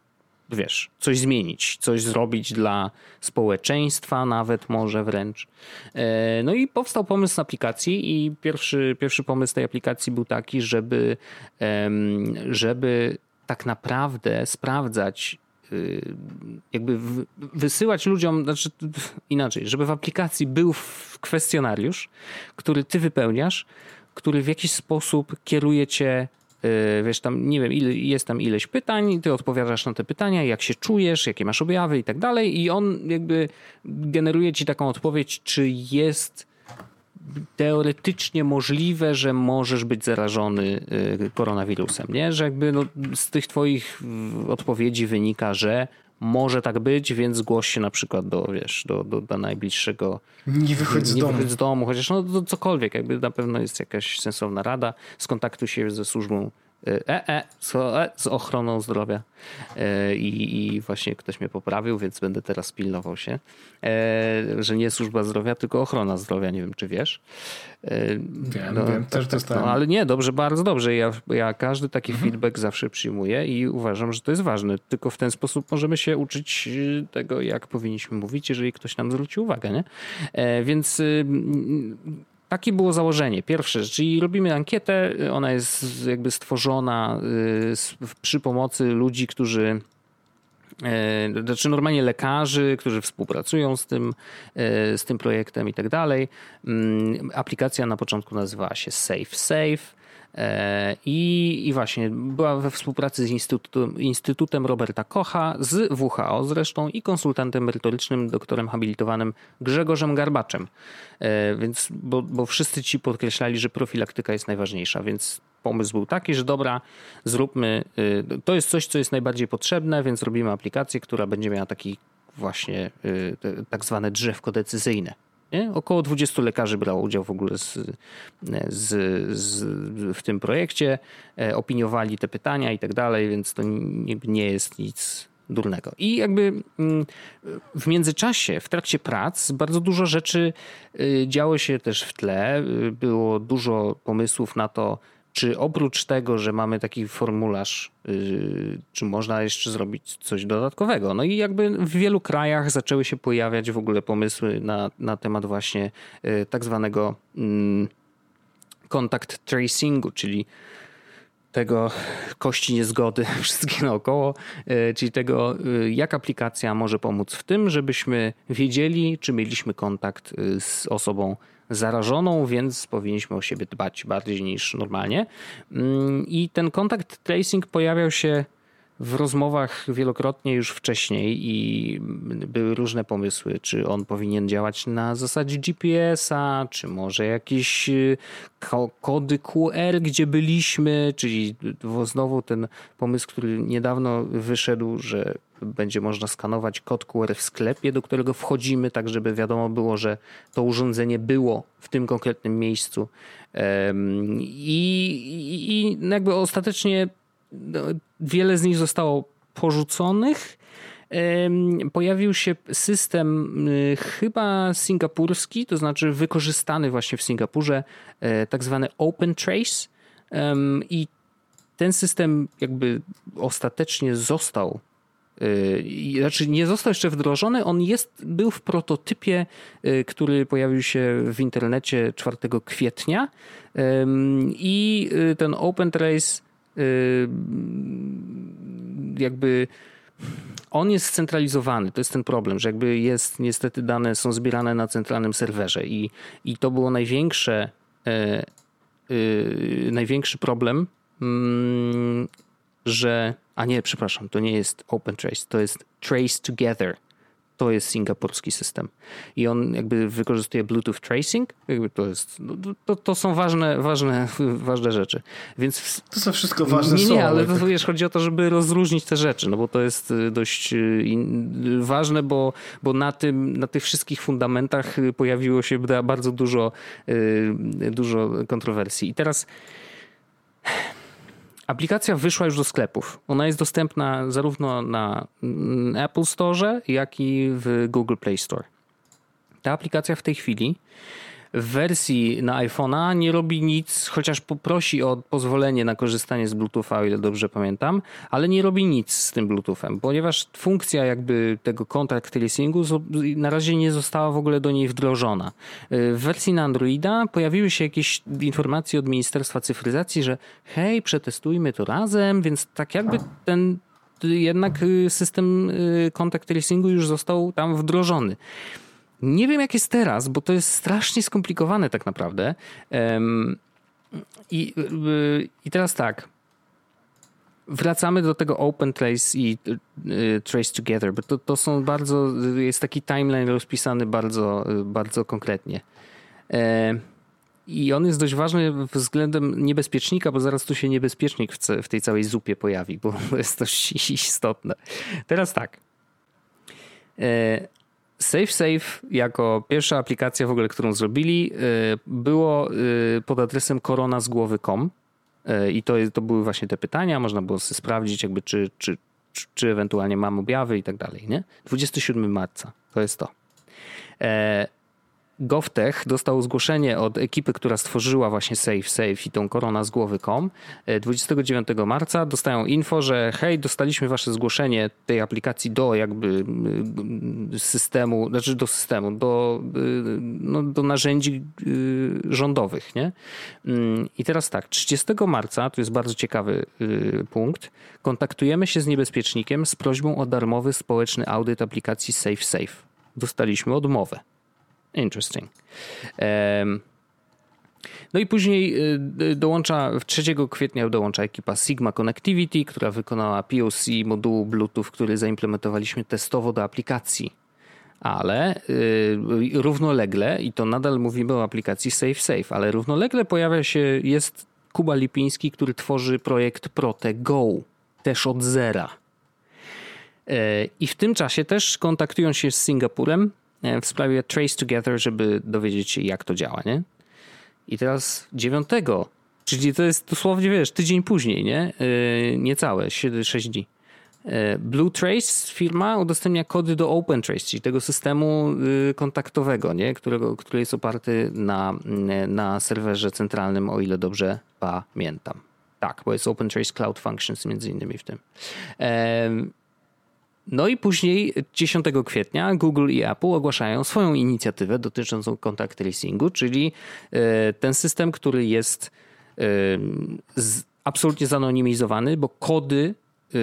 wiesz, coś zmienić, coś zrobić dla społeczeństwa, nawet może wręcz. E, no i powstał pomysł aplikacji i pierwszy, pierwszy pomysł tej aplikacji był taki, żeby, żeby tak naprawdę sprawdzać Y, jakby wysyłać ludziom, znaczy inaczej, żeby w aplikacji był kwestionariusz, który ty wypełniasz, który w jakiś sposób kieruje cię wiesz, tam, nie wiem, ile, jest tam ileś pytań, ty odpowiadasz na te pytania, jak się czujesz, jakie masz objawy i tak dalej i on jakby generuje ci taką odpowiedź, czy jest teoretycznie możliwe, że możesz być zarażony y, koronawirusem, nie? Że jakby no, z tych twoich odpowiedzi wynika, że może tak być, więc zgłoś się na przykład do, wiesz, do, do, do najbliższego... Nie wychodź z nie domu. Wychodź z domu, chociaż no cokolwiek, jakby na pewno jest jakaś sensowna rada. Skontaktuj się ze służbą E, e, z, e, z ochroną zdrowia e, I, i właśnie ktoś mnie poprawił, więc będę teraz pilnował się, e, że nie służba zdrowia, tylko ochrona zdrowia, nie wiem czy wiesz. E, wiem, no, wiem, też tak, no, ale nie, dobrze, bardzo dobrze. Ja, ja każdy taki mhm. feedback zawsze przyjmuję i uważam, że to jest ważne. Tylko w ten sposób możemy się uczyć tego, jak powinniśmy mówić, jeżeli ktoś nam zwróci uwagę, nie? Więc takie było założenie. Pierwsze, czyli robimy ankietę, ona jest jakby stworzona y, przy pomocy ludzi, którzy y, znaczy normalnie lekarzy, którzy współpracują z tym, y, z tym projektem i tak dalej. Mm, aplikacja na początku nazywała się Safe Safe. E, I, I właśnie była we współpracy z Instytutem, Instytutem Roberta Kocha, z WHO zresztą i konsultantem merytorycznym, doktorem habilitowanym Grzegorzem Garbaczem. E, więc, bo, bo wszyscy ci podkreślali, że profilaktyka jest najważniejsza, więc pomysł był taki, że dobra, zróbmy, y, to jest coś, co jest najbardziej potrzebne, więc robimy aplikację, która będzie miała taki właśnie tak zwane drzewko decyzyjne. Nie? Około 20 lekarzy brało udział w ogóle z, z, z, w tym projekcie, e, opiniowali te pytania i tak dalej, więc to nie, jest nic durnego. I jakby mm, w międzyczasie, w trakcie prac, bardzo dużo rzeczy y, działo się też w tle. Y, było dużo pomysłów na to, czy oprócz tego, że mamy taki formularz, yy, czy można jeszcze zrobić coś dodatkowego? No i jakby w wielu krajach zaczęły się pojawiać w ogóle pomysły na, na temat właśnie yy, tak zwanego yy, contact tracingu, czyli tego kości niezgody wszystkie naokoło, yy, czyli tego, jak aplikacja może pomóc w tym, żebyśmy wiedzieli, czy mieliśmy kontakt z osobą zarażoną, więc powinniśmy o siebie dbać bardziej niż normalnie. Mm, I ten kontakt tracing pojawiał się w rozmowach wielokrotnie już wcześniej i były różne pomysły, czy on powinien działać na zasadzie GPS-a, czy może jakieś y, kody QR, gdzie byliśmy, czyli znowu ten pomysł, który niedawno wyszedł, że będzie można skanować kod QR w sklepie, do którego wchodzimy, tak żeby wiadomo było, że to urządzenie było w tym konkretnym miejscu. I, i, jakby ostatecznie no, wiele z nich zostało porzuconych. Pojawił się system y, chyba singapurski, to znaczy wykorzystany właśnie w Singapurze, e, tak zwany Open Trace. I ten system jakby ostatecznie został znaczy nie został jeszcze wdrożony, on jest, był w prototypie, y, który pojawił się w internecie 4 kwietnia i ten Open Trace Y, jakby on jest scentralizowany. To jest ten problem, że jakby jest, niestety dane są zbierane na centralnym serwerze i, i to było największe, największy problem, mm, że, a nie, przepraszam, to nie jest Open Trace, to jest Trace Together to jest singapurski system. I on jakby wykorzystuje Bluetooth tracing. Jakby to, jest, no, to, to są ważne, ważne, ważne rzeczy. Więc to są wszystko ważne Nie, nie, ale to, wiesz, chodzi o to, żeby rozróżnić te rzeczy, no bo to jest y, dość y, ważne, bo, bo na, tym, na tych wszystkich fundamentach y, pojawiło się bardzo dużo, dużo kontrowersji. I teraz Aplikacja wyszła już do sklepów. Ona jest dostępna zarówno na mm, Apple Store, jak i w Google Play Store. Ta aplikacja w tej chwili w wersji na iPhone'a nie robi nic, chociaż poprosi o pozwolenie na korzystanie z Bluetootha, o ile dobrze pamiętam, ale nie robi nic z tym Bluetoothem, ponieważ funkcja jakby tego contact tracingu na razie nie została w ogóle do niej wdrożona. Y, w wersji na Androida pojawiły się jakieś informacje od Ministerstwa Cyfryzacji, że hej, przetestujmy to razem, więc tak jakby ten jednak y, system y, contact tracingu już został tam wdrożony. Nie wiem, jak jest teraz, bo to jest strasznie skomplikowane tak naprawdę. I, y, i teraz tak. Wracamy do tego Open Trace i y, Trace Together, bo to, to są bardzo, jest taki timeline rozpisany bardzo, bardzo konkretnie. E, I on jest dość ważny względem niebezpiecznika, bo zaraz tu się niebezpiecznik w, tej całej zupie pojawi, bo to jest dość istotne. Teraz tak. E, SafeSafe jako pierwsza aplikacja w ogóle, którą zrobili, y, było y, pod adresem koronazgłowy.com y, i to, to były właśnie te pytania, można było sprawdzić jakby czy, czy, czy, czy ewentualnie mam objawy i tak dalej, nie? 27 marca, to jest to. GovTech dostał zgłoszenie od ekipy, która stworzyła właśnie SafeSafe i tą korona z głowy.com 29 e, marca dostają info, że hej, dostaliśmy wasze zgłoszenie tej aplikacji do jakby systemu, znaczy do systemu, do, y, no, do narzędzi y, rządowych, nie? Mm, I teraz tak, 30 marca, to jest bardzo ciekawy y, punkt, kontaktujemy się z niebezpiecznikiem z prośbą o darmowy społeczny audyt aplikacji SafeSafe. Dostaliśmy odmowę. Interesting. No i później y, y, dołącza, 3 kwietnia dołącza ekipa Sigma Connectivity, która wykonała POC modułu Bluetooth, który zaimplementowaliśmy testowo do aplikacji. Ale yy, równolegle, i to nadal mówimy o aplikacji SafeSafe, ale równolegle pojawia się, jest Kuba Lipiński, który tworzy projekt ProteGo, też od zera. Yy, I w tym czasie też kontaktują się z Singapurem, E, w sprawie Trace Together, żeby dowiedzieć się, jak to działa, nie? I teraz 9, czyli to jest dosłownie, wiesz, tydzień później, nie? Yy, niecałe, 6 dni. E, Blue Trace firma udostępnia kody do Open Trace, czyli tego systemu y, kontaktowego, nie? Którego, który jest oparty na, na serwerze centralnym, o ile dobrze pamiętam. Tak, bo jest Open Trace Cloud Functions między innymi w tym. No i później 10 kwietnia Google i Apple ogłaszają swoją inicjatywę dotyczącą contact tracingu, czyli e, ten system, który jest e, absolutnie zanonimizowany, bo kody, e,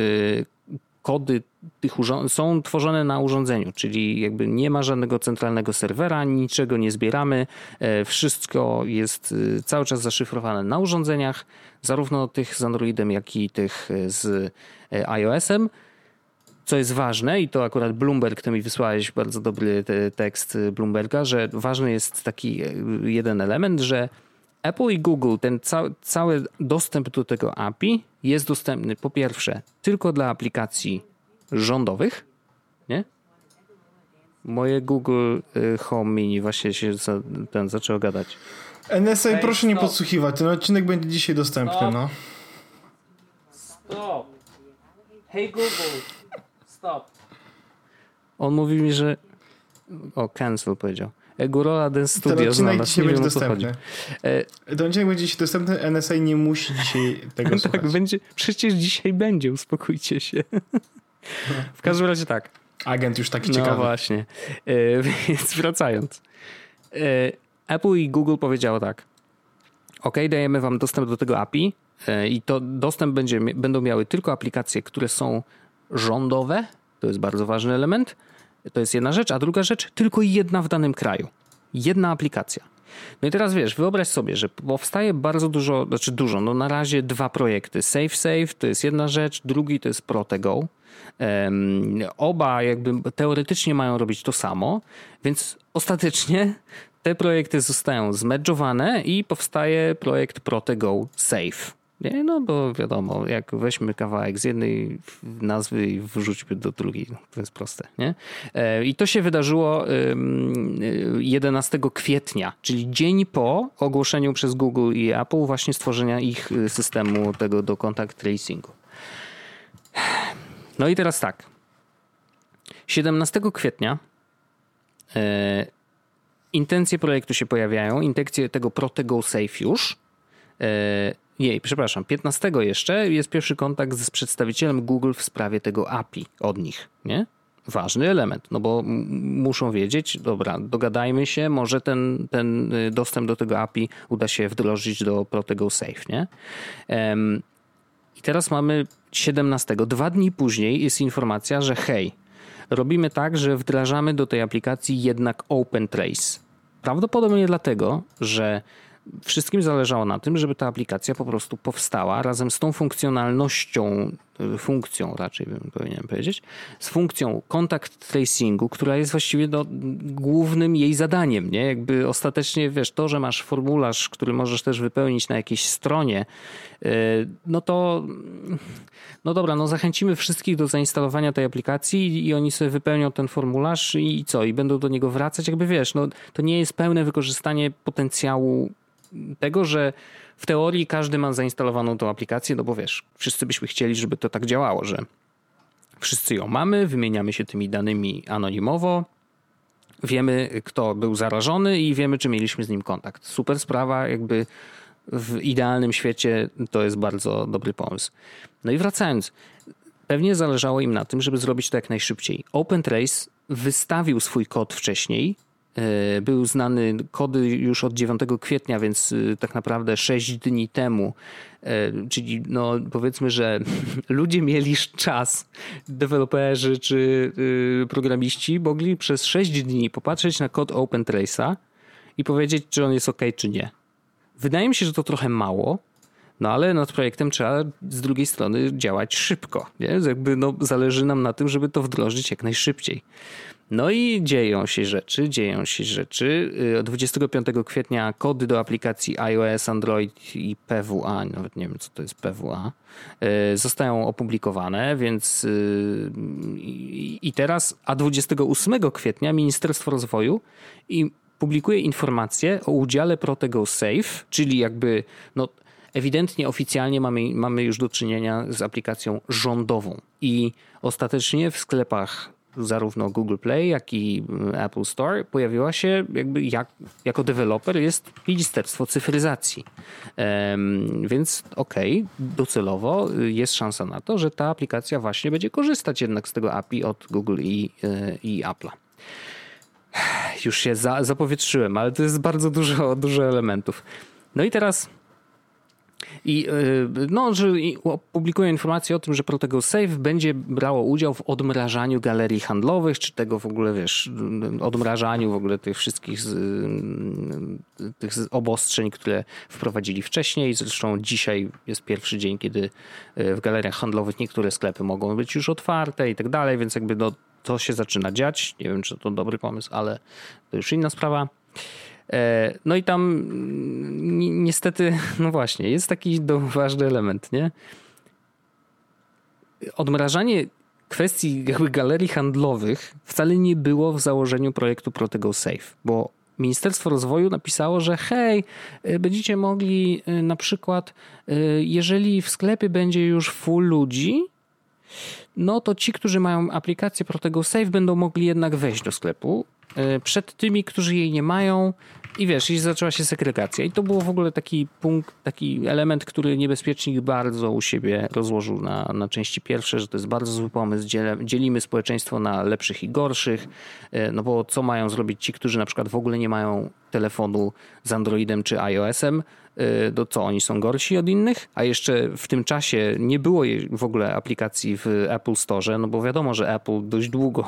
kody tych są tworzone na urządzeniu, czyli jakby nie ma żadnego centralnego serwera, niczego nie zbieramy, wszystko jest cały czas zaszyfrowane na urządzeniach, zarówno tych z Androidem, jak i tych z iOS-em co jest ważne, i to akurat Bloomberg, to mi wysłałeś bardzo dobry tekst Bloomberga, że ważny jest taki e, jeden element, że Apple i Google, ten ca cały dostęp do tego API jest dostępny po pierwsze tylko dla aplikacji rządowych, nie? Moje Google e, Home Mini właśnie się za, ten zaczęło gadać. NSA, hey, proszę stop. nie podsłuchiwać, ten odcinek będzie dzisiaj dostępny, stop. no. Stop. Hey Google. Stop. On mówi mi, że... O, cancel powiedział. Egorola Den Studio Ten odcinek znalazł. dzisiaj nie będzie dostępny. E... Ten odcinek będzie dzisiaj dostępny, NSA nie musi dzisiaj tego tak, słuchać. będzie, przecież dzisiaj będzie, uspokójcie się. w każdym razie tak. Agent już taki ciekawy. No właśnie. E, więc wracając. E, Apple i Google powiedziało tak. OK, dajemy wam dostęp do tego API e, i to dostęp będzie, będą miały tylko aplikacje, które są rządowe, To jest bardzo ważny element. To jest jedna rzecz, a druga rzecz, tylko jedna w danym kraju. Jedna aplikacja. No i teraz wiesz, wyobraź sobie, że powstaje bardzo dużo, znaczy dużo, no na razie dwa projekty. SafeSafe to jest jedna rzecz, drugi to jest Protego. Um, oba jakby teoretycznie mają robić to samo, więc ostatecznie te projekty zostają zmedżowane i powstaje projekt Protego Safe. Nie? No bo wiadomo, jak weźmy kawałek z jednej nazwy i wrzućmy do drugiej, to jest proste. Nie? E, I to się wydarzyło 11 kwietnia, czyli dzień po ogłoszeniu przez Google i Apple właśnie stworzenia ich y, systemu tego do contact tracingu. No i teraz tak. 17 kwietnia e, intencje projektu się pojawiają, intencje tego Protego Safe już. Jej, przepraszam, 15 jeszcze jest pierwszy kontakt z przedstawicielem Google w sprawie tego API od nich, nie? Ważny element, no bo muszą wiedzieć, dobra, dogadajmy się, może ten, ten y, dostęp do tego API uda się wdrożyć do Protego Safe, nie? Um, I teraz mamy 17. Dwa dni później jest informacja, że hej, robimy tak, że wdrażamy do tej aplikacji jednak Open Trace. Prawdopodobnie dlatego, że wszystkim zależało na tym, żeby ta aplikacja po prostu powstała razem z tą funkcjonalnością, y, funkcją raczej bym powinien powiedzieć, z funkcją contact tracingu, która jest właściwie no, głównym jej zadaniem, nie? Jakby ostatecznie, wiesz, to, że masz formularz, który możesz też wypełnić na jakiejś stronie, y, no to no dobra, no zachęcimy wszystkich do zainstalowania tej aplikacji i oni sobie wypełnią ten formularz i co? I będą do niego wracać, jakby wiesz, no to nie jest pełne wykorzystanie potencjału tego, że w teorii każdy ma zainstalowaną tą aplikację, no bo wiesz, wszyscy byśmy chcieli, żeby to tak działało, że wszyscy ją mamy, wymieniamy się tymi danymi anonimowo, wiemy kto był zarażony i wiemy czy mieliśmy z nim kontakt. Super sprawa, jakby w idealnym świecie to jest bardzo dobry pomysł. No i wracając, pewnie zależało im na tym, żeby zrobić to jak najszybciej. OpenTrace wystawił swój kod wcześniej, był znany kody już od 9 kwietnia, więc e, tak naprawdę 6 dni temu. E, czyli no powiedzmy, że ludzie mieli czas, deweloperzy czy programiści mogli przez 6 dni popatrzeć na kod OpenTrace'a i powiedzieć, czy on jest ok, czy nie. Wydaje mi się, że to trochę mało, no ale nad projektem trzeba z drugiej strony działać szybko. Nie? Jakby no, zależy nam na tym, żeby to wdrożyć jak najszybciej. No i dzieją się rzeczy, dzieją się rzeczy. 25 y, kwietnia kody do aplikacji iOS, Android i PWA, nawet nie wiem co to jest PWA, y, zostają opublikowane, więc y, i teraz, a 28 kwietnia Ministerstwo Rozwoju i publikuje informację o udziale Protego Safe, czyli jakby no, ewidentnie oficjalnie mamy, mamy już do czynienia z aplikacją rządową i ostatecznie w sklepach zarówno Google Play, jak i mm, Apple Store pojawiła się jakby jak, jako deweloper jest Ministerstwo Cyfryzacji. Um, więc okej, okay, docelowo jest szansa na to, że ta aplikacja właśnie będzie korzystać jednak z tego API od Google i, e, i Apple'a. Już się za, zapowietrzyłem, ale to jest bardzo dużo, dużo elementów. No i teraz i y, no, że publikuje informację o tym, że Protego Safe będzie brało udział w odmrażaniu galerii handlowych, czy tego w ogóle, wiesz, odmrażaniu w ogóle tych wszystkich z, y, tych obostrzeń, które wprowadzili wcześniej. Zresztą dzisiaj jest pierwszy dzień, kiedy y, w galeriach handlowych niektóre sklepy mogą być już otwarte i tak dalej, więc jakby no, to się zaczyna dziać. Nie wiem, czy to dobry pomysł, ale to już inna sprawa. E, no i tam niestety, no właśnie, jest taki ważny element, nie? Odmrażanie kwestii galerii handlowych wcale nie było w założeniu projektu Protego Safe, bo Ministerstwo Rozwoju napisało, że hej, e, będziecie mogli e, na przykład, jeżeli w sklepie będzie już full ludzi, no to ci, którzy mają aplikację Protego Safe będą mogli jednak wejść do sklepu przed tymi, którzy jej nie mają. I wiesz, i zaczęła się segregacja. I to był w ogóle taki punkt, taki element, który niebezpiecznik bardzo u siebie rozłożył na, na części pierwsze, że to jest bardzo zły pomysł. Dzielimy społeczeństwo na lepszych i gorszych. E, no bo co mają zrobić ci, którzy na przykład w ogóle nie mają telefonu z Androidem czy iOS-em, to y, co oni są gorsi od innych, a jeszcze w tym czasie nie było w ogóle aplikacji w Apple Store, no bo wiadomo, że Apple dość długo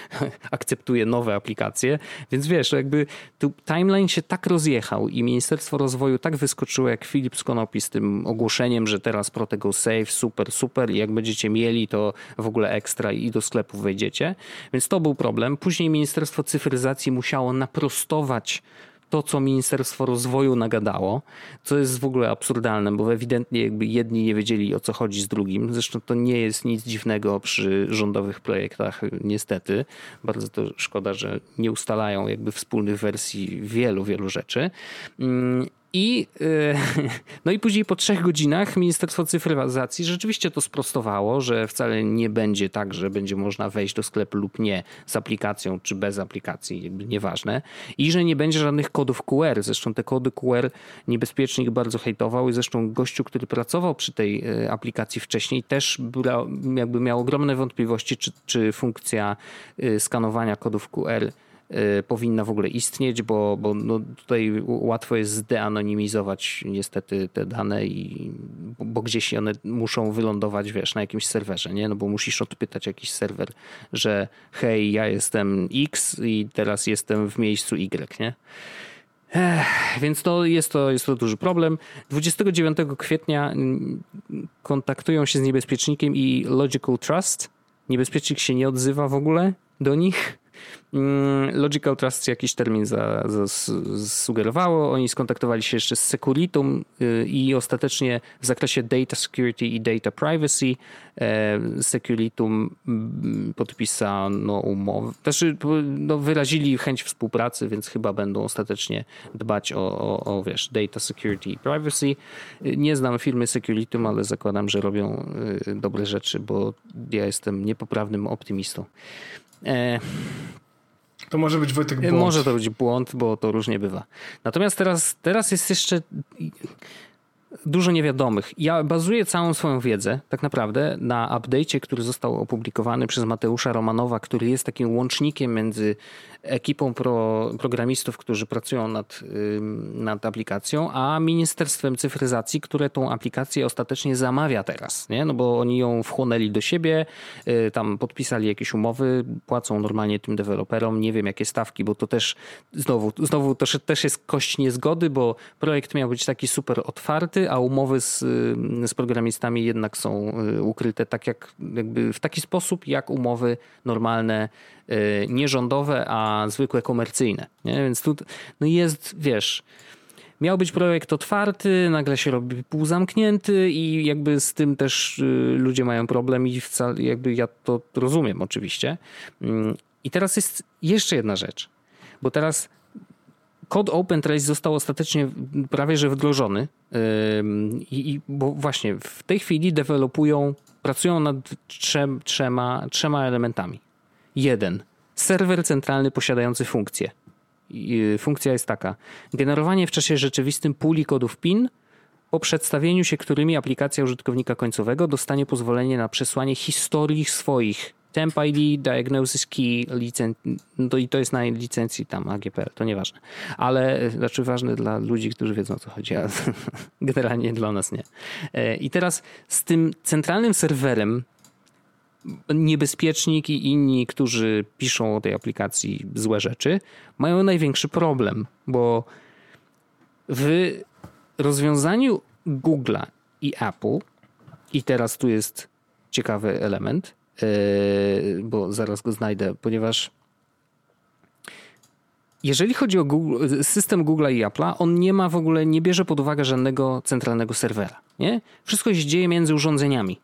akceptuje nowe aplikacje, więc wiesz, jakby tu timeline się tak rozjechał i Ministerstwo Rozwoju tak wyskoczyło jak Filip z Konopi z tym ogłoszeniem, że teraz Protego Save, super, super i jak będziecie mieli to w ogóle ekstra i do sklepu wejdziecie, więc to był problem. Później Ministerstwo Cyfryzacji musiało naprostować to, co Ministerstwo Rozwoju nagadało, co jest w ogóle absurdalne, bo ewidentnie jakby jedni nie wiedzieli o co chodzi z drugim. Zresztą to nie jest nic dziwnego przy rządowych projektach, niestety. Bardzo to szkoda, że nie ustalają jakby wspólnych wersji wielu, wielu rzeczy. I, e, no i później po trzech godzinach Ministerstwo Cyfryzacji rzeczywiście to sprostowało, że wcale nie będzie tak, że będzie można wejść do sklepu lub nie z aplikacją czy bez aplikacji, jakby nieważne. I że nie będzie żadnych kodów QR. Zresztą te kody QR niebezpiecznik bardzo hejtował i zresztą gościu, który pracował przy tej e, aplikacji wcześniej też jakby miał ogromne wątpliwości, czy, czy funkcja e, skanowania kodów QR Y, powinna w ogóle istnieć, bo, bo no tutaj łatwo jest zdeanonimizować niestety te dane i bo gdzieś one muszą wylądować, wiesz, na jakimś serwerze, nie? No bo musisz odpytać jakiś serwer, że hej, ja jestem X i teraz jestem w miejscu Y, nie? Ech, więc to jest, to jest to duży problem. 29 kwietnia kontaktują się z niebezpiecznikiem i Logical Trust. Niebezpiecznik się nie odzywa w ogóle do nich Logical Trust jakiś termin zasugerowało. Oni skontaktowali się jeszcze z Securitum y, i ostatecznie w zakresie data security i data privacy e, Securitum mm, podpisano umowę. Znaczy, no, wyrazili chęć współpracy, więc chyba będą ostatecznie dbać o, o, o wiesz, data security i privacy. Y, nie znam firmy Securitum, ale zakładam, że robią y, dobre rzeczy, bo ja jestem niepoprawnym optymistą. E, to może być Wojtek błąd. Może to być błąd, bo to różnie bywa. Natomiast teraz, teraz jest jeszcze dużo niewiadomych. Ja bazuję całą swoją wiedzę tak naprawdę na update'cie, który został opublikowany przez Mateusza Romanowa, który jest takim łącznikiem między ekipą pro, programistów, którzy pracują nad, nad aplikacją, a Ministerstwem Cyfryzacji, które tą aplikację ostatecznie zamawia teraz, nie? No bo oni ją wchłonęli do siebie, y, tam podpisali jakieś umowy, płacą normalnie tym deweloperom, nie wiem jakie stawki, bo to też znowu, znowu to też jest kość niezgody, bo projekt miał być taki super otwarty, a umowy z, z programistami jednak są y, ukryte tak jak jakby w taki sposób, jak umowy normalne Y, nie rządowe, a zwykłe komercyjne. Nie? Więc tu no jest, wiesz, miał być projekt otwarty, nagle się robi półzamknięty i jakby z tym też y, ludzie mają problem i wcale, jakby ja to rozumiem oczywiście. Mm, I teraz jest jeszcze jedna rzecz, bo teraz kod OpenTrace został ostatecznie prawie że wdrożony i, i bo właśnie w tej chwili dewelopują, pracują nad trzem, trzema, trzema elementami. Jeden. Serwer centralny posiadający funkcję. Y, funkcja jest taka: generowanie w czasie rzeczywistym puli kodów PIN, po przedstawieniu się którymi aplikacja użytkownika końcowego dostanie pozwolenie na przesłanie historii swoich temp ID, diagnosis key, licen... No i to jest na licencji tam AGPL, to nieważne. Ale znaczy ważne dla ludzi, którzy wiedzą o co chodzi, a generalnie dla nas nie. E, I teraz z tym centralnym serwerem niebezpiecznik i inni, którzy piszą o tej aplikacji złe rzeczy, mają największy problem, bo w rozwiązaniu Google'a i Apple, i teraz tu jest ciekawy element, e, bo zaraz go znajdę, ponieważ jeżeli chodzi o Google, system Google'a i Apple'a, on nie ma w ogóle, nie bierze pod uwagę żadnego centralnego serwera. Nie? Wszystko się dzieje między urządzeniami.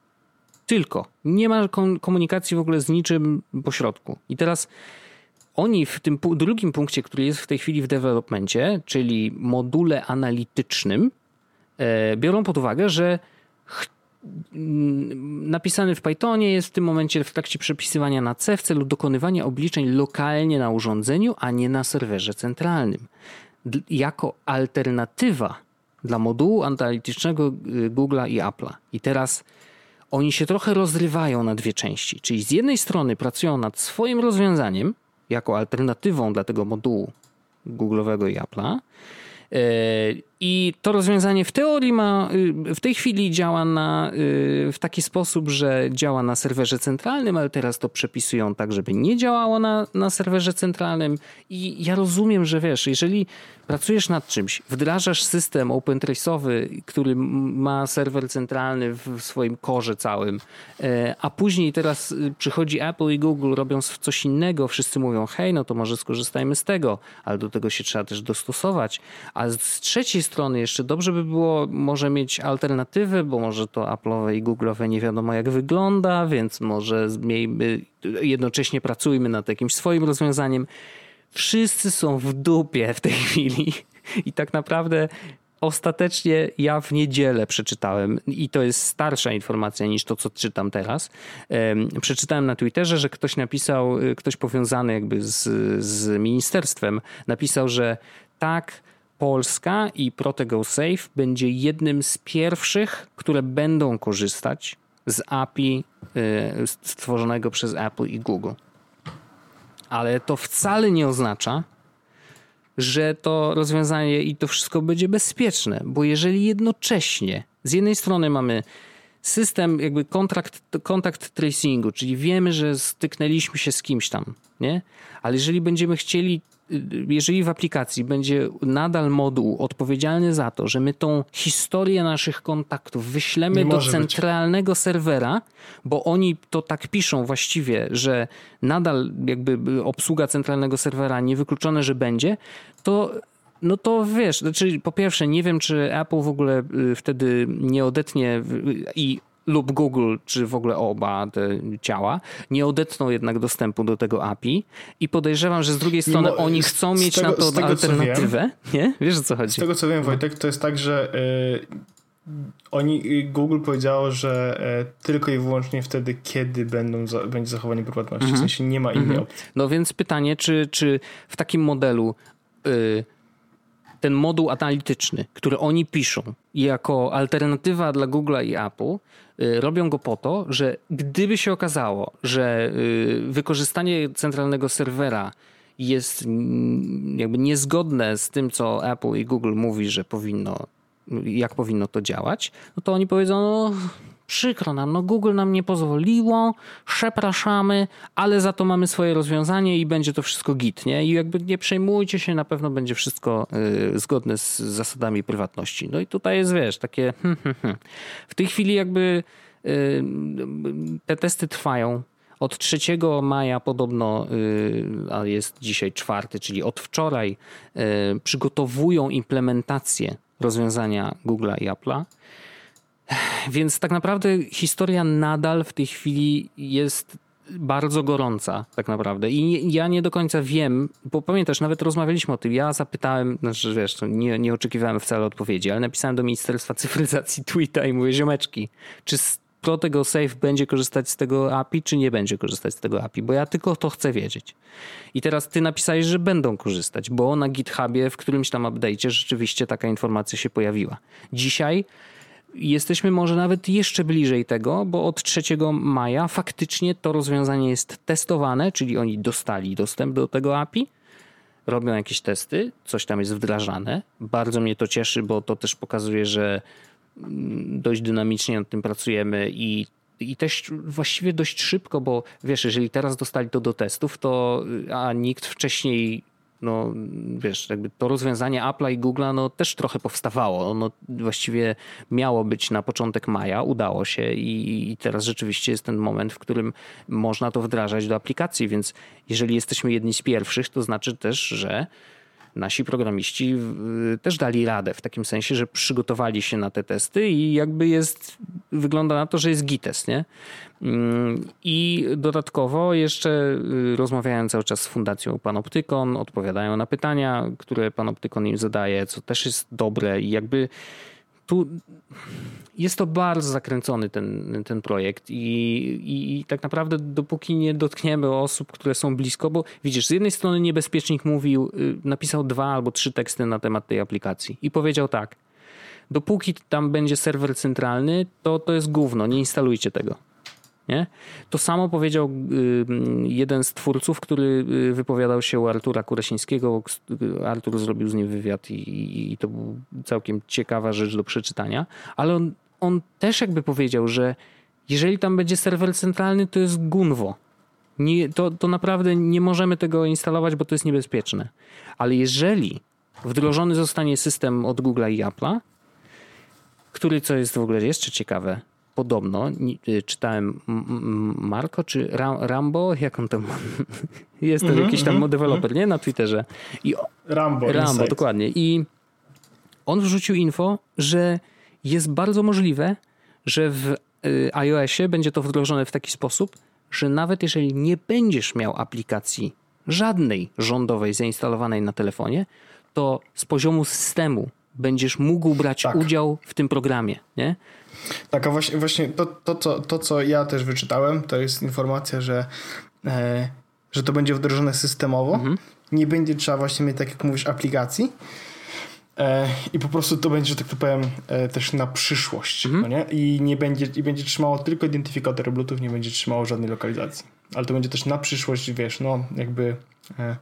Tylko. Nie ma komunikacji w ogóle z niczym pośrodku. I teraz oni w tym drugim punkcie, który jest w tej chwili w developmencie, czyli module analitycznym, e, biorą pod uwagę, że napisany w Pythonie jest w tym momencie w trakcie przepisywania na C w celu dokonywania obliczeń lokalnie na urządzeniu, a nie na serwerze centralnym. Jako alternatywa dla modułu analitycznego y, Google'a i Apple'a. I teraz oni się trochę rozrywają na dwie części. Czyli z jednej strony pracują nad swoim rozwiązaniem jako alternatywą dla tego modułu Google'owego i Apple'a. E, I to rozwiązanie w teorii ma, y, w tej chwili działa na, y, w taki sposób, że działa na serwerze centralnym, ale teraz to przepisują tak, żeby nie działało na, na serwerze centralnym. I ja rozumiem, że wiesz, jeżeli pracujesz nad czymś, wdrażasz system OpenTrace'owy, który ma serwer centralny w swoim korze całym, e, a później teraz y, przychodzi Apple i Google, robią coś innego, wszyscy mówią, hej, no to może skorzystajmy z tego, ale do tego się trzeba też dostosować. A z trzeciej strony jeszcze dobrze by było może mieć alternatywę, bo może to Apple'owe i Google'owe nie wiadomo jak wygląda, więc może miejmy, jednocześnie pracujmy nad jakimś swoim rozwiązaniem wszyscy są w dupie w tej chwili. I tak naprawdę ostatecznie ja w niedzielę przeczytałem, i to jest starsza informacja niż to, co czytam teraz. Przeczytałem na Twitterze, że ktoś napisał, y, ktoś powiązany jakby z, z ministerstwem, napisał, że tak. Polska i Protego Safe będzie jednym z pierwszych, które będą korzystać z API y, stworzonego przez Apple i Google ale to wcale nie oznacza, że to rozwiązanie i to wszystko będzie bezpieczne, bo jeżeli jednocześnie z jednej strony mamy system jakby kontrakt, kontakt tracingu, czyli wiemy, że styknęliśmy się z kimś tam, nie? Ale jeżeli będziemy chcieli jeżeli w aplikacji będzie nadal moduł odpowiedzialny za to, że my tą historię naszych kontaktów wyślemy do centralnego być. serwera, bo oni to tak piszą właściwie, że nadal jakby obsługa centralnego serwera niewykluczone, że będzie, to no to wiesz, znaczy po pierwsze nie wiem, czy Apple w ogóle y, wtedy nie odetnie i lub Google, czy w ogóle oba te ciała, nie odetną jednak dostępu do tego API i podejrzewam, że z drugiej strony Mimo, oni chcą mieć tego, na to tego, alternatywę. Wiem, nie? Wiesz o co chodzi? Z tego co wiem, Wojtek, to jest tak, że y, oni, Google powiedziało, że y, tylko i wyłącznie wtedy, kiedy będą za, będzie zachowanie prywatności. W mhm. sensie nie ma innej mhm. opcji. No więc pytanie, czy, czy w takim modelu y, ten moduł analityczny, który oni piszą jako alternatywa dla Google'a i Apple, y, robią go po to, że gdyby się okazało, że y, wykorzystanie centralnego serwera jest jakby niezgodne z tym, co Apple i Google mówi, że powinno, jak powinno to działać, no to oni powiedzą, no Przykro nam, no Google nam nie pozwoliło, przepraszamy, ale za to mamy swoje rozwiązanie i będzie to wszystko git, nie? I jakby nie przejmujcie się, na pewno będzie wszystko y, zgodne z zasadami prywatności. No i tutaj jest, wiesz, takie hmm, hmm, hmm. w tej chwili jakby y, te testy trwają. Od 3 maja podobno, y, a jest dzisiaj czwarty, czyli od wczoraj, y, przygotowują implementację rozwiązania Google'a i Apple'a. Więc tak naprawdę historia nadal w tej chwili jest bardzo gorąca, tak naprawdę. I ja nie do końca wiem, bo pamiętasz, nawet rozmawialiśmy o tym. Ja zapytałem, znaczy wiesz, nie, nie oczekiwałem wcale odpowiedzi, ale napisałem do Ministerstwa Cyfryzacji tweeta i mówię, ziomeczki, czy Protego Safe będzie korzystać z tego API, czy nie będzie korzystać z tego API, bo ja tylko to chcę wiedzieć. I teraz ty napisałeś, że będą korzystać, bo na GitHubie w którymś tam update'cie rzeczywiście taka informacja się pojawiła. Dzisiaj jesteśmy może nawet jeszcze bliżej tego, bo od 3 maja faktycznie to rozwiązanie jest testowane, czyli oni dostali dostęp do tego API, robią jakieś testy, coś tam jest wdrażane. Bardzo mnie to cieszy, bo to też pokazuje, że mm, dość dynamicznie nad tym pracujemy i i też właściwie dość szybko, bo wiesz, jeżeli teraz dostali to do testów, to a nikt wcześniej no wiesz, jakby to rozwiązanie Apple'a i Google'a no też trochę powstawało. Ono właściwie miało być na początek maja, udało się i, i teraz rzeczywiście jest ten moment, w którym można to wdrażać do aplikacji, więc jeżeli jesteśmy jedni z pierwszych, to znaczy też, że nasi programiści też dali radę w takim sensie, że przygotowali się na te testy i jakby jest, wygląda na to, że jest gites, nie? Mm, I dodatkowo jeszcze y, rozmawiałem cały czas z Fundacją Panoptykon, odpowiadają na pytania, które Panoptykon im zadaje, co też jest dobre i jakby tu jest to bardzo zakręcony ten, ten projekt i, i, i, tak naprawdę dopóki nie dotkniemy osób, które są blisko, bo widzisz, z jednej strony niebezpiecznik mówił, y, napisał dwa albo trzy teksty na temat tej aplikacji i powiedział tak, dopóki tam będzie serwer centralny, to to jest gówno, nie instalujcie tego. Nie? To samo powiedział y, jeden z twórców, który y, wypowiadał się u Artura Kuresińskiego. Artur zrobił z nim wywiad i, i to był całkiem ciekawa rzecz do przeczytania, ale on, on też jakby powiedział, że jeżeli tam będzie serwer centralny, to jest gunwo. Nie, to, to naprawdę nie możemy tego instalować, bo to jest niebezpieczne. Ale jeżeli wdrożony zostanie system od Google i Apple'a, który, co jest w ogóle jeszcze ciekawe, podobno, y, czytałem Marco czy Rambo, jak on tam jest mm -hmm, jakiś tam mm -hmm. deweloper, nie? Na Twitterze. I Rambo. Rambo, Insight. dokładnie. I on wrzucił info, że jest bardzo możliwe, że w y, iOSie będzie to wdrożone w taki sposób, że nawet jeżeli nie będziesz miał aplikacji żadnej rządowej zainstalowanej na telefonie, to z poziomu systemu będziesz mógł brać tak. udział w tym programie, nie? Tak, a właśnie, właśnie to, to, to, to, co ja też wyczytałem, to jest informacja, że, e, że to będzie wdrożone systemowo. Mhm. Nie będzie trzeba właśnie mieć, tak jak mówisz, aplikacji. E, I po prostu to będzie, że tak to powiem, e, też na przyszłość. Mhm. No nie? I nie będzie, i będzie trzymało tylko identyfikator Bluetooth, nie będzie trzymało żadnej lokalizacji. Ale to będzie też na przyszłość, wiesz, no jakby e,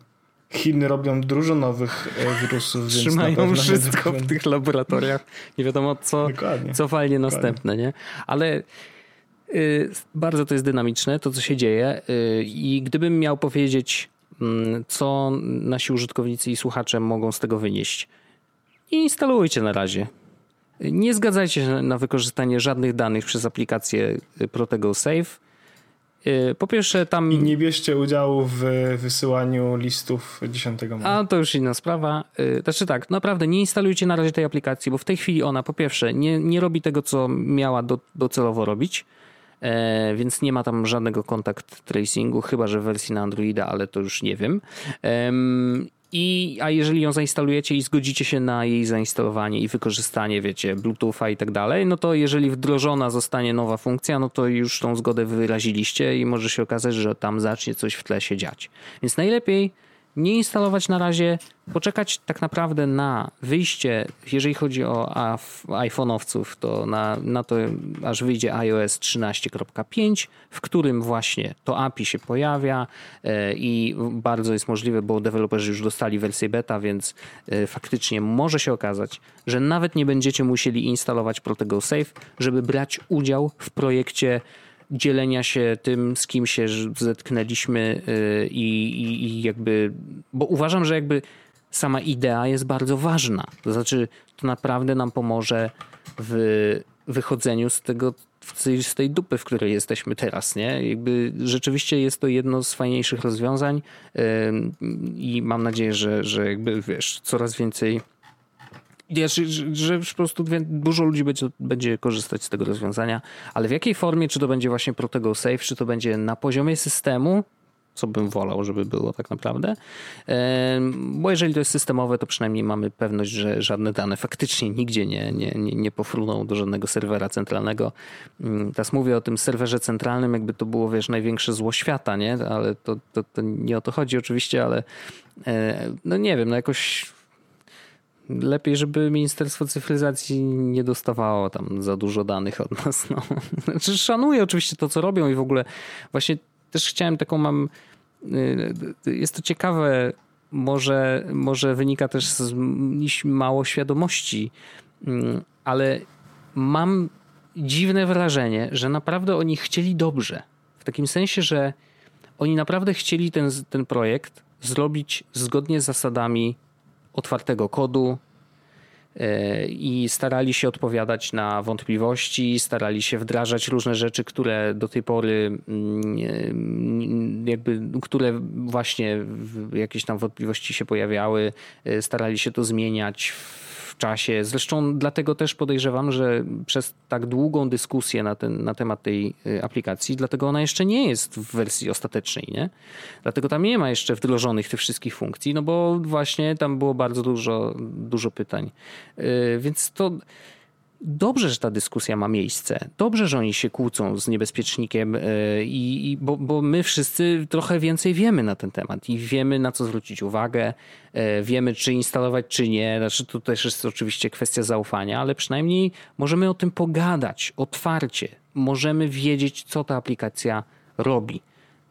Chiny robią dużo nowych e, wirusów. Trzymają wszystko w tych laboratoriach. Nie wiadomo, co, co fajnie następne, nie? Ale y, bardzo to jest dynamiczne, to co się dzieje. Y, I gdybym miał powiedzieć, y, co nasi użytkownicy i słuchacze mogą z tego wynieść, instalujcie na razie. Nie zgadzajcie się na wykorzystanie żadnych danych przez aplikację Protego Safe Y, po pierwsze tam... I nie bierzcie udziału w wysyłaniu listów 10 maja. A to już inna sprawa. Y, znaczy tak, naprawdę nie instalujcie na razie tej aplikacji, bo w tej chwili ona po pierwsze nie, nie robi tego, co miała do, docelowo robić, e, więc nie ma tam żadnego kontakt tracingu, chyba że w wersji na Androida, ale to już nie wiem. I, a jeżeli ją zainstalujecie i zgodzicie się na jej zainstalowanie i wykorzystanie, wiecie, Bluetootha i tak dalej, no to jeżeli wdrożona zostanie nowa funkcja, no to już tą zgodę wyraziliście i może się okazać, że tam zacznie coś w tle się dziać. Więc najlepiej nie instalować na razie, poczekać tak naprawdę na wyjście, jeżeli chodzi o iPhone'owców, to na, na to aż wyjdzie iOS 13.5, w którym właśnie to API się pojawia e, i bardzo jest możliwe, bo deweloperzy już dostali wersję beta, więc e, faktycznie może się okazać, że nawet nie będziecie musieli instalować Protego Safe, żeby brać udział w projekcie dzielenia się tym, z kim się zetknęliśmy y, i, i, i jakby, bo uważam, że jakby sama idea jest bardzo ważna. To znaczy, to naprawdę nam pomoże w wychodzeniu z tego, z tej dupy, w której jesteśmy teraz, nie? Jakby rzeczywiście jest to jedno z fajniejszych rozwiązań i mam nadzieję, że, że jakby wiesz, coraz więcej że, że po prostu dużo ludzi będzie, będzie korzystać z tego rozwiązania, ale w jakiej formie, czy to będzie właśnie Protego Safe, czy to będzie na poziomie systemu, co bym wolał, żeby było tak naprawdę. Bo jeżeli to jest systemowe, to przynajmniej mamy pewność, że żadne dane faktycznie nigdzie nie, nie, nie, nie pofruną do żadnego serwera centralnego. Mm, teraz mówię o tym serwerze centralnym, jakby to było, wiesz, największe zło świata, nie? Ale to, to, to nie o to chodzi oczywiście, ale e, no nie wiem, no jakoś lepiej, żeby Ministerstwo Cyfryzacji nie dostawało tam za dużo danych od nas. No. Znaczy, szanuję oczywiście to, co robią i w ogóle właśnie też chciałem taką mam. Y, jest to ciekawe, może, może wynika też z mało świadomości, mm, ale mam dziwne wrażenie, że naprawdę oni chcieli dobrze. W takim sensie, że oni naprawdę chcieli ten, ten projekt zrobić zgodnie z zasadami otwartego kodu e, i starali się odpowiadać na wątpliwości, starali się wdrażać różne rzeczy, które do tej pory mm, jakby, które właśnie jakieś tam wątpliwości się pojawiały, e, starali się to zmieniać czasie. Zresztą dlatego też podejrzewam, że przez tak długą dyskusję na, ten, na temat tej y, aplikacji, dlatego ona jeszcze nie jest w wersji ostatecznej, nie? Dlatego tam nie ma jeszcze wdrożonych tych wszystkich funkcji, no bo właśnie tam było bardzo dużo, dużo pytań. Yy, więc to dobrze, że ta dyskusja ma miejsce. Dobrze, że oni się kłócą z niebezpiecznikiem, yy, i, bo, bo my wszyscy trochę więcej wiemy na ten temat i wiemy, na co zwrócić uwagę, yy, wiemy, czy instalować, czy nie. Znaczy, to też jest oczywiście kwestia zaufania, ale przynajmniej możemy o tym pogadać otwarcie. Możemy wiedzieć, co ta aplikacja robi.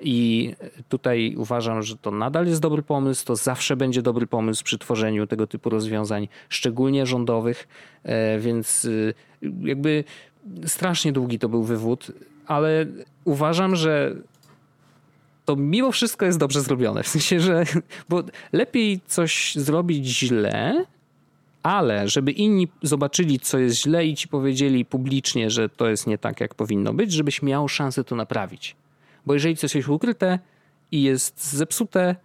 I tutaj uważam, że to nadal jest dobry pomysł, to zawsze będzie dobry pomysł przy tworzeniu tego typu rozwiązań, szczególnie rządowych, e, więc y, jakby strasznie długi to był wywód, ale uważam, że to mimo wszystko jest dobrze zrobione. W sensie, że bo lepiej coś zrobić źle, ale żeby inni zobaczyli, co jest źle i ci powiedzieli publicznie, że to jest nie tak, jak powinno być, żebyś miał szansę to naprawić. Bo jeżeli coś jest ukryte i jest zepsute,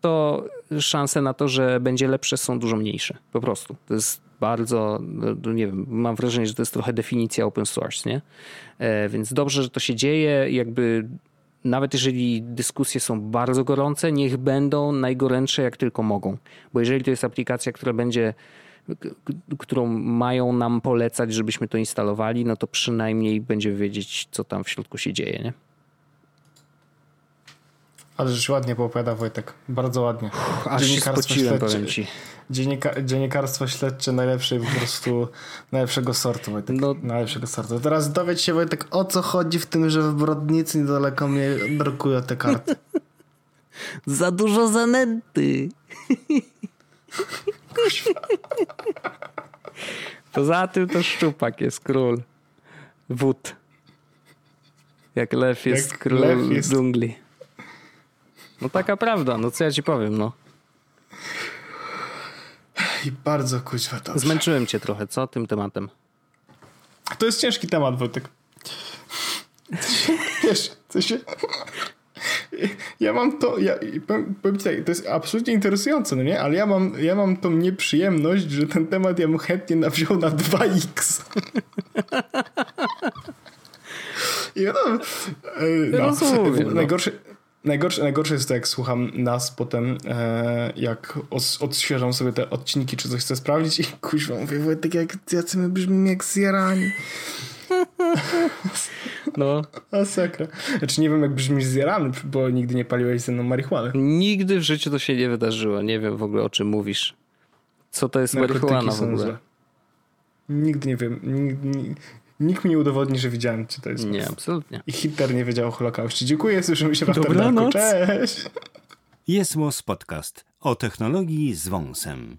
to szanse na to, że będzie lepsze są dużo mniejsze. Po prostu. To jest bardzo, no, nie wiem, mam wrażenie, że to jest trochę definicja open source, nie? E, więc dobrze, że to się dzieje. Jakby nawet jeżeli dyskusje są bardzo gorące, niech będą najgorętsze jak tylko mogą. Bo jeżeli to jest aplikacja, która będzie którą mają nam polecać, żebyśmy to instalowali, no to przynajmniej będzie wiedzieć, co tam w środku się dzieje, nie? Ale rzecz ładnie poopowiada Wojtek. Bardzo ładnie. Uff, aż się spociłem, powiem ci. Dziennika, dziennikarstwo śledcze najlepszej po prostu najlepszego sortu Wojtek. No. Najlepszego sortu. Teraz dowiedz się Wojtek o co chodzi w tym, że w Brodnicy niedaleko mnie drukują te karty. Za dużo zanęty. Poza tym to szczupak jest król. Wód. Jak lew jest Jak król lew jest... dżungli. No taka prawda, no co ja ci powiem, no. I bardzo kuźwa to. Zmęczyłem cię trochę, co tym tematem? To jest ciężki temat, Wojtek. Wiesz, co się... Ja mam to, ja, powiem, tak, to jest absolutnie interesujące, no nie? Ale ja mam, ja mam tą nieprzyjemność, że ten temat ja bym chętnie nawziął na 2x. I no, no, najgorsze, Najgorsze, najgorsze jest to, jak słucham nas potem, e, jak os, odświeżam sobie te odcinki, czy coś chcę sprawdzić i kuźwa mówię, tak jak jacy my brzmimy jak zjarani. No. Masakra. Znaczy nie wiem, jak brzmisz zjarany, bo nigdy nie paliłeś ze mną marihuany. Nigdy w życiu to się nie wydarzyło. Nie wiem w ogóle, o czym mówisz. Co to jest marihuana w ogóle? Nigdy nie wiem. Nigdy, Nikt mi nie udowodni, że widziałem, czy to jest. Nie, absolutnie. I Hitler nie wiedział o Holokauście. Dziękuję, słyszymy się w Dobranoc. Cześć! Jest Podcast o technologii z wąsem.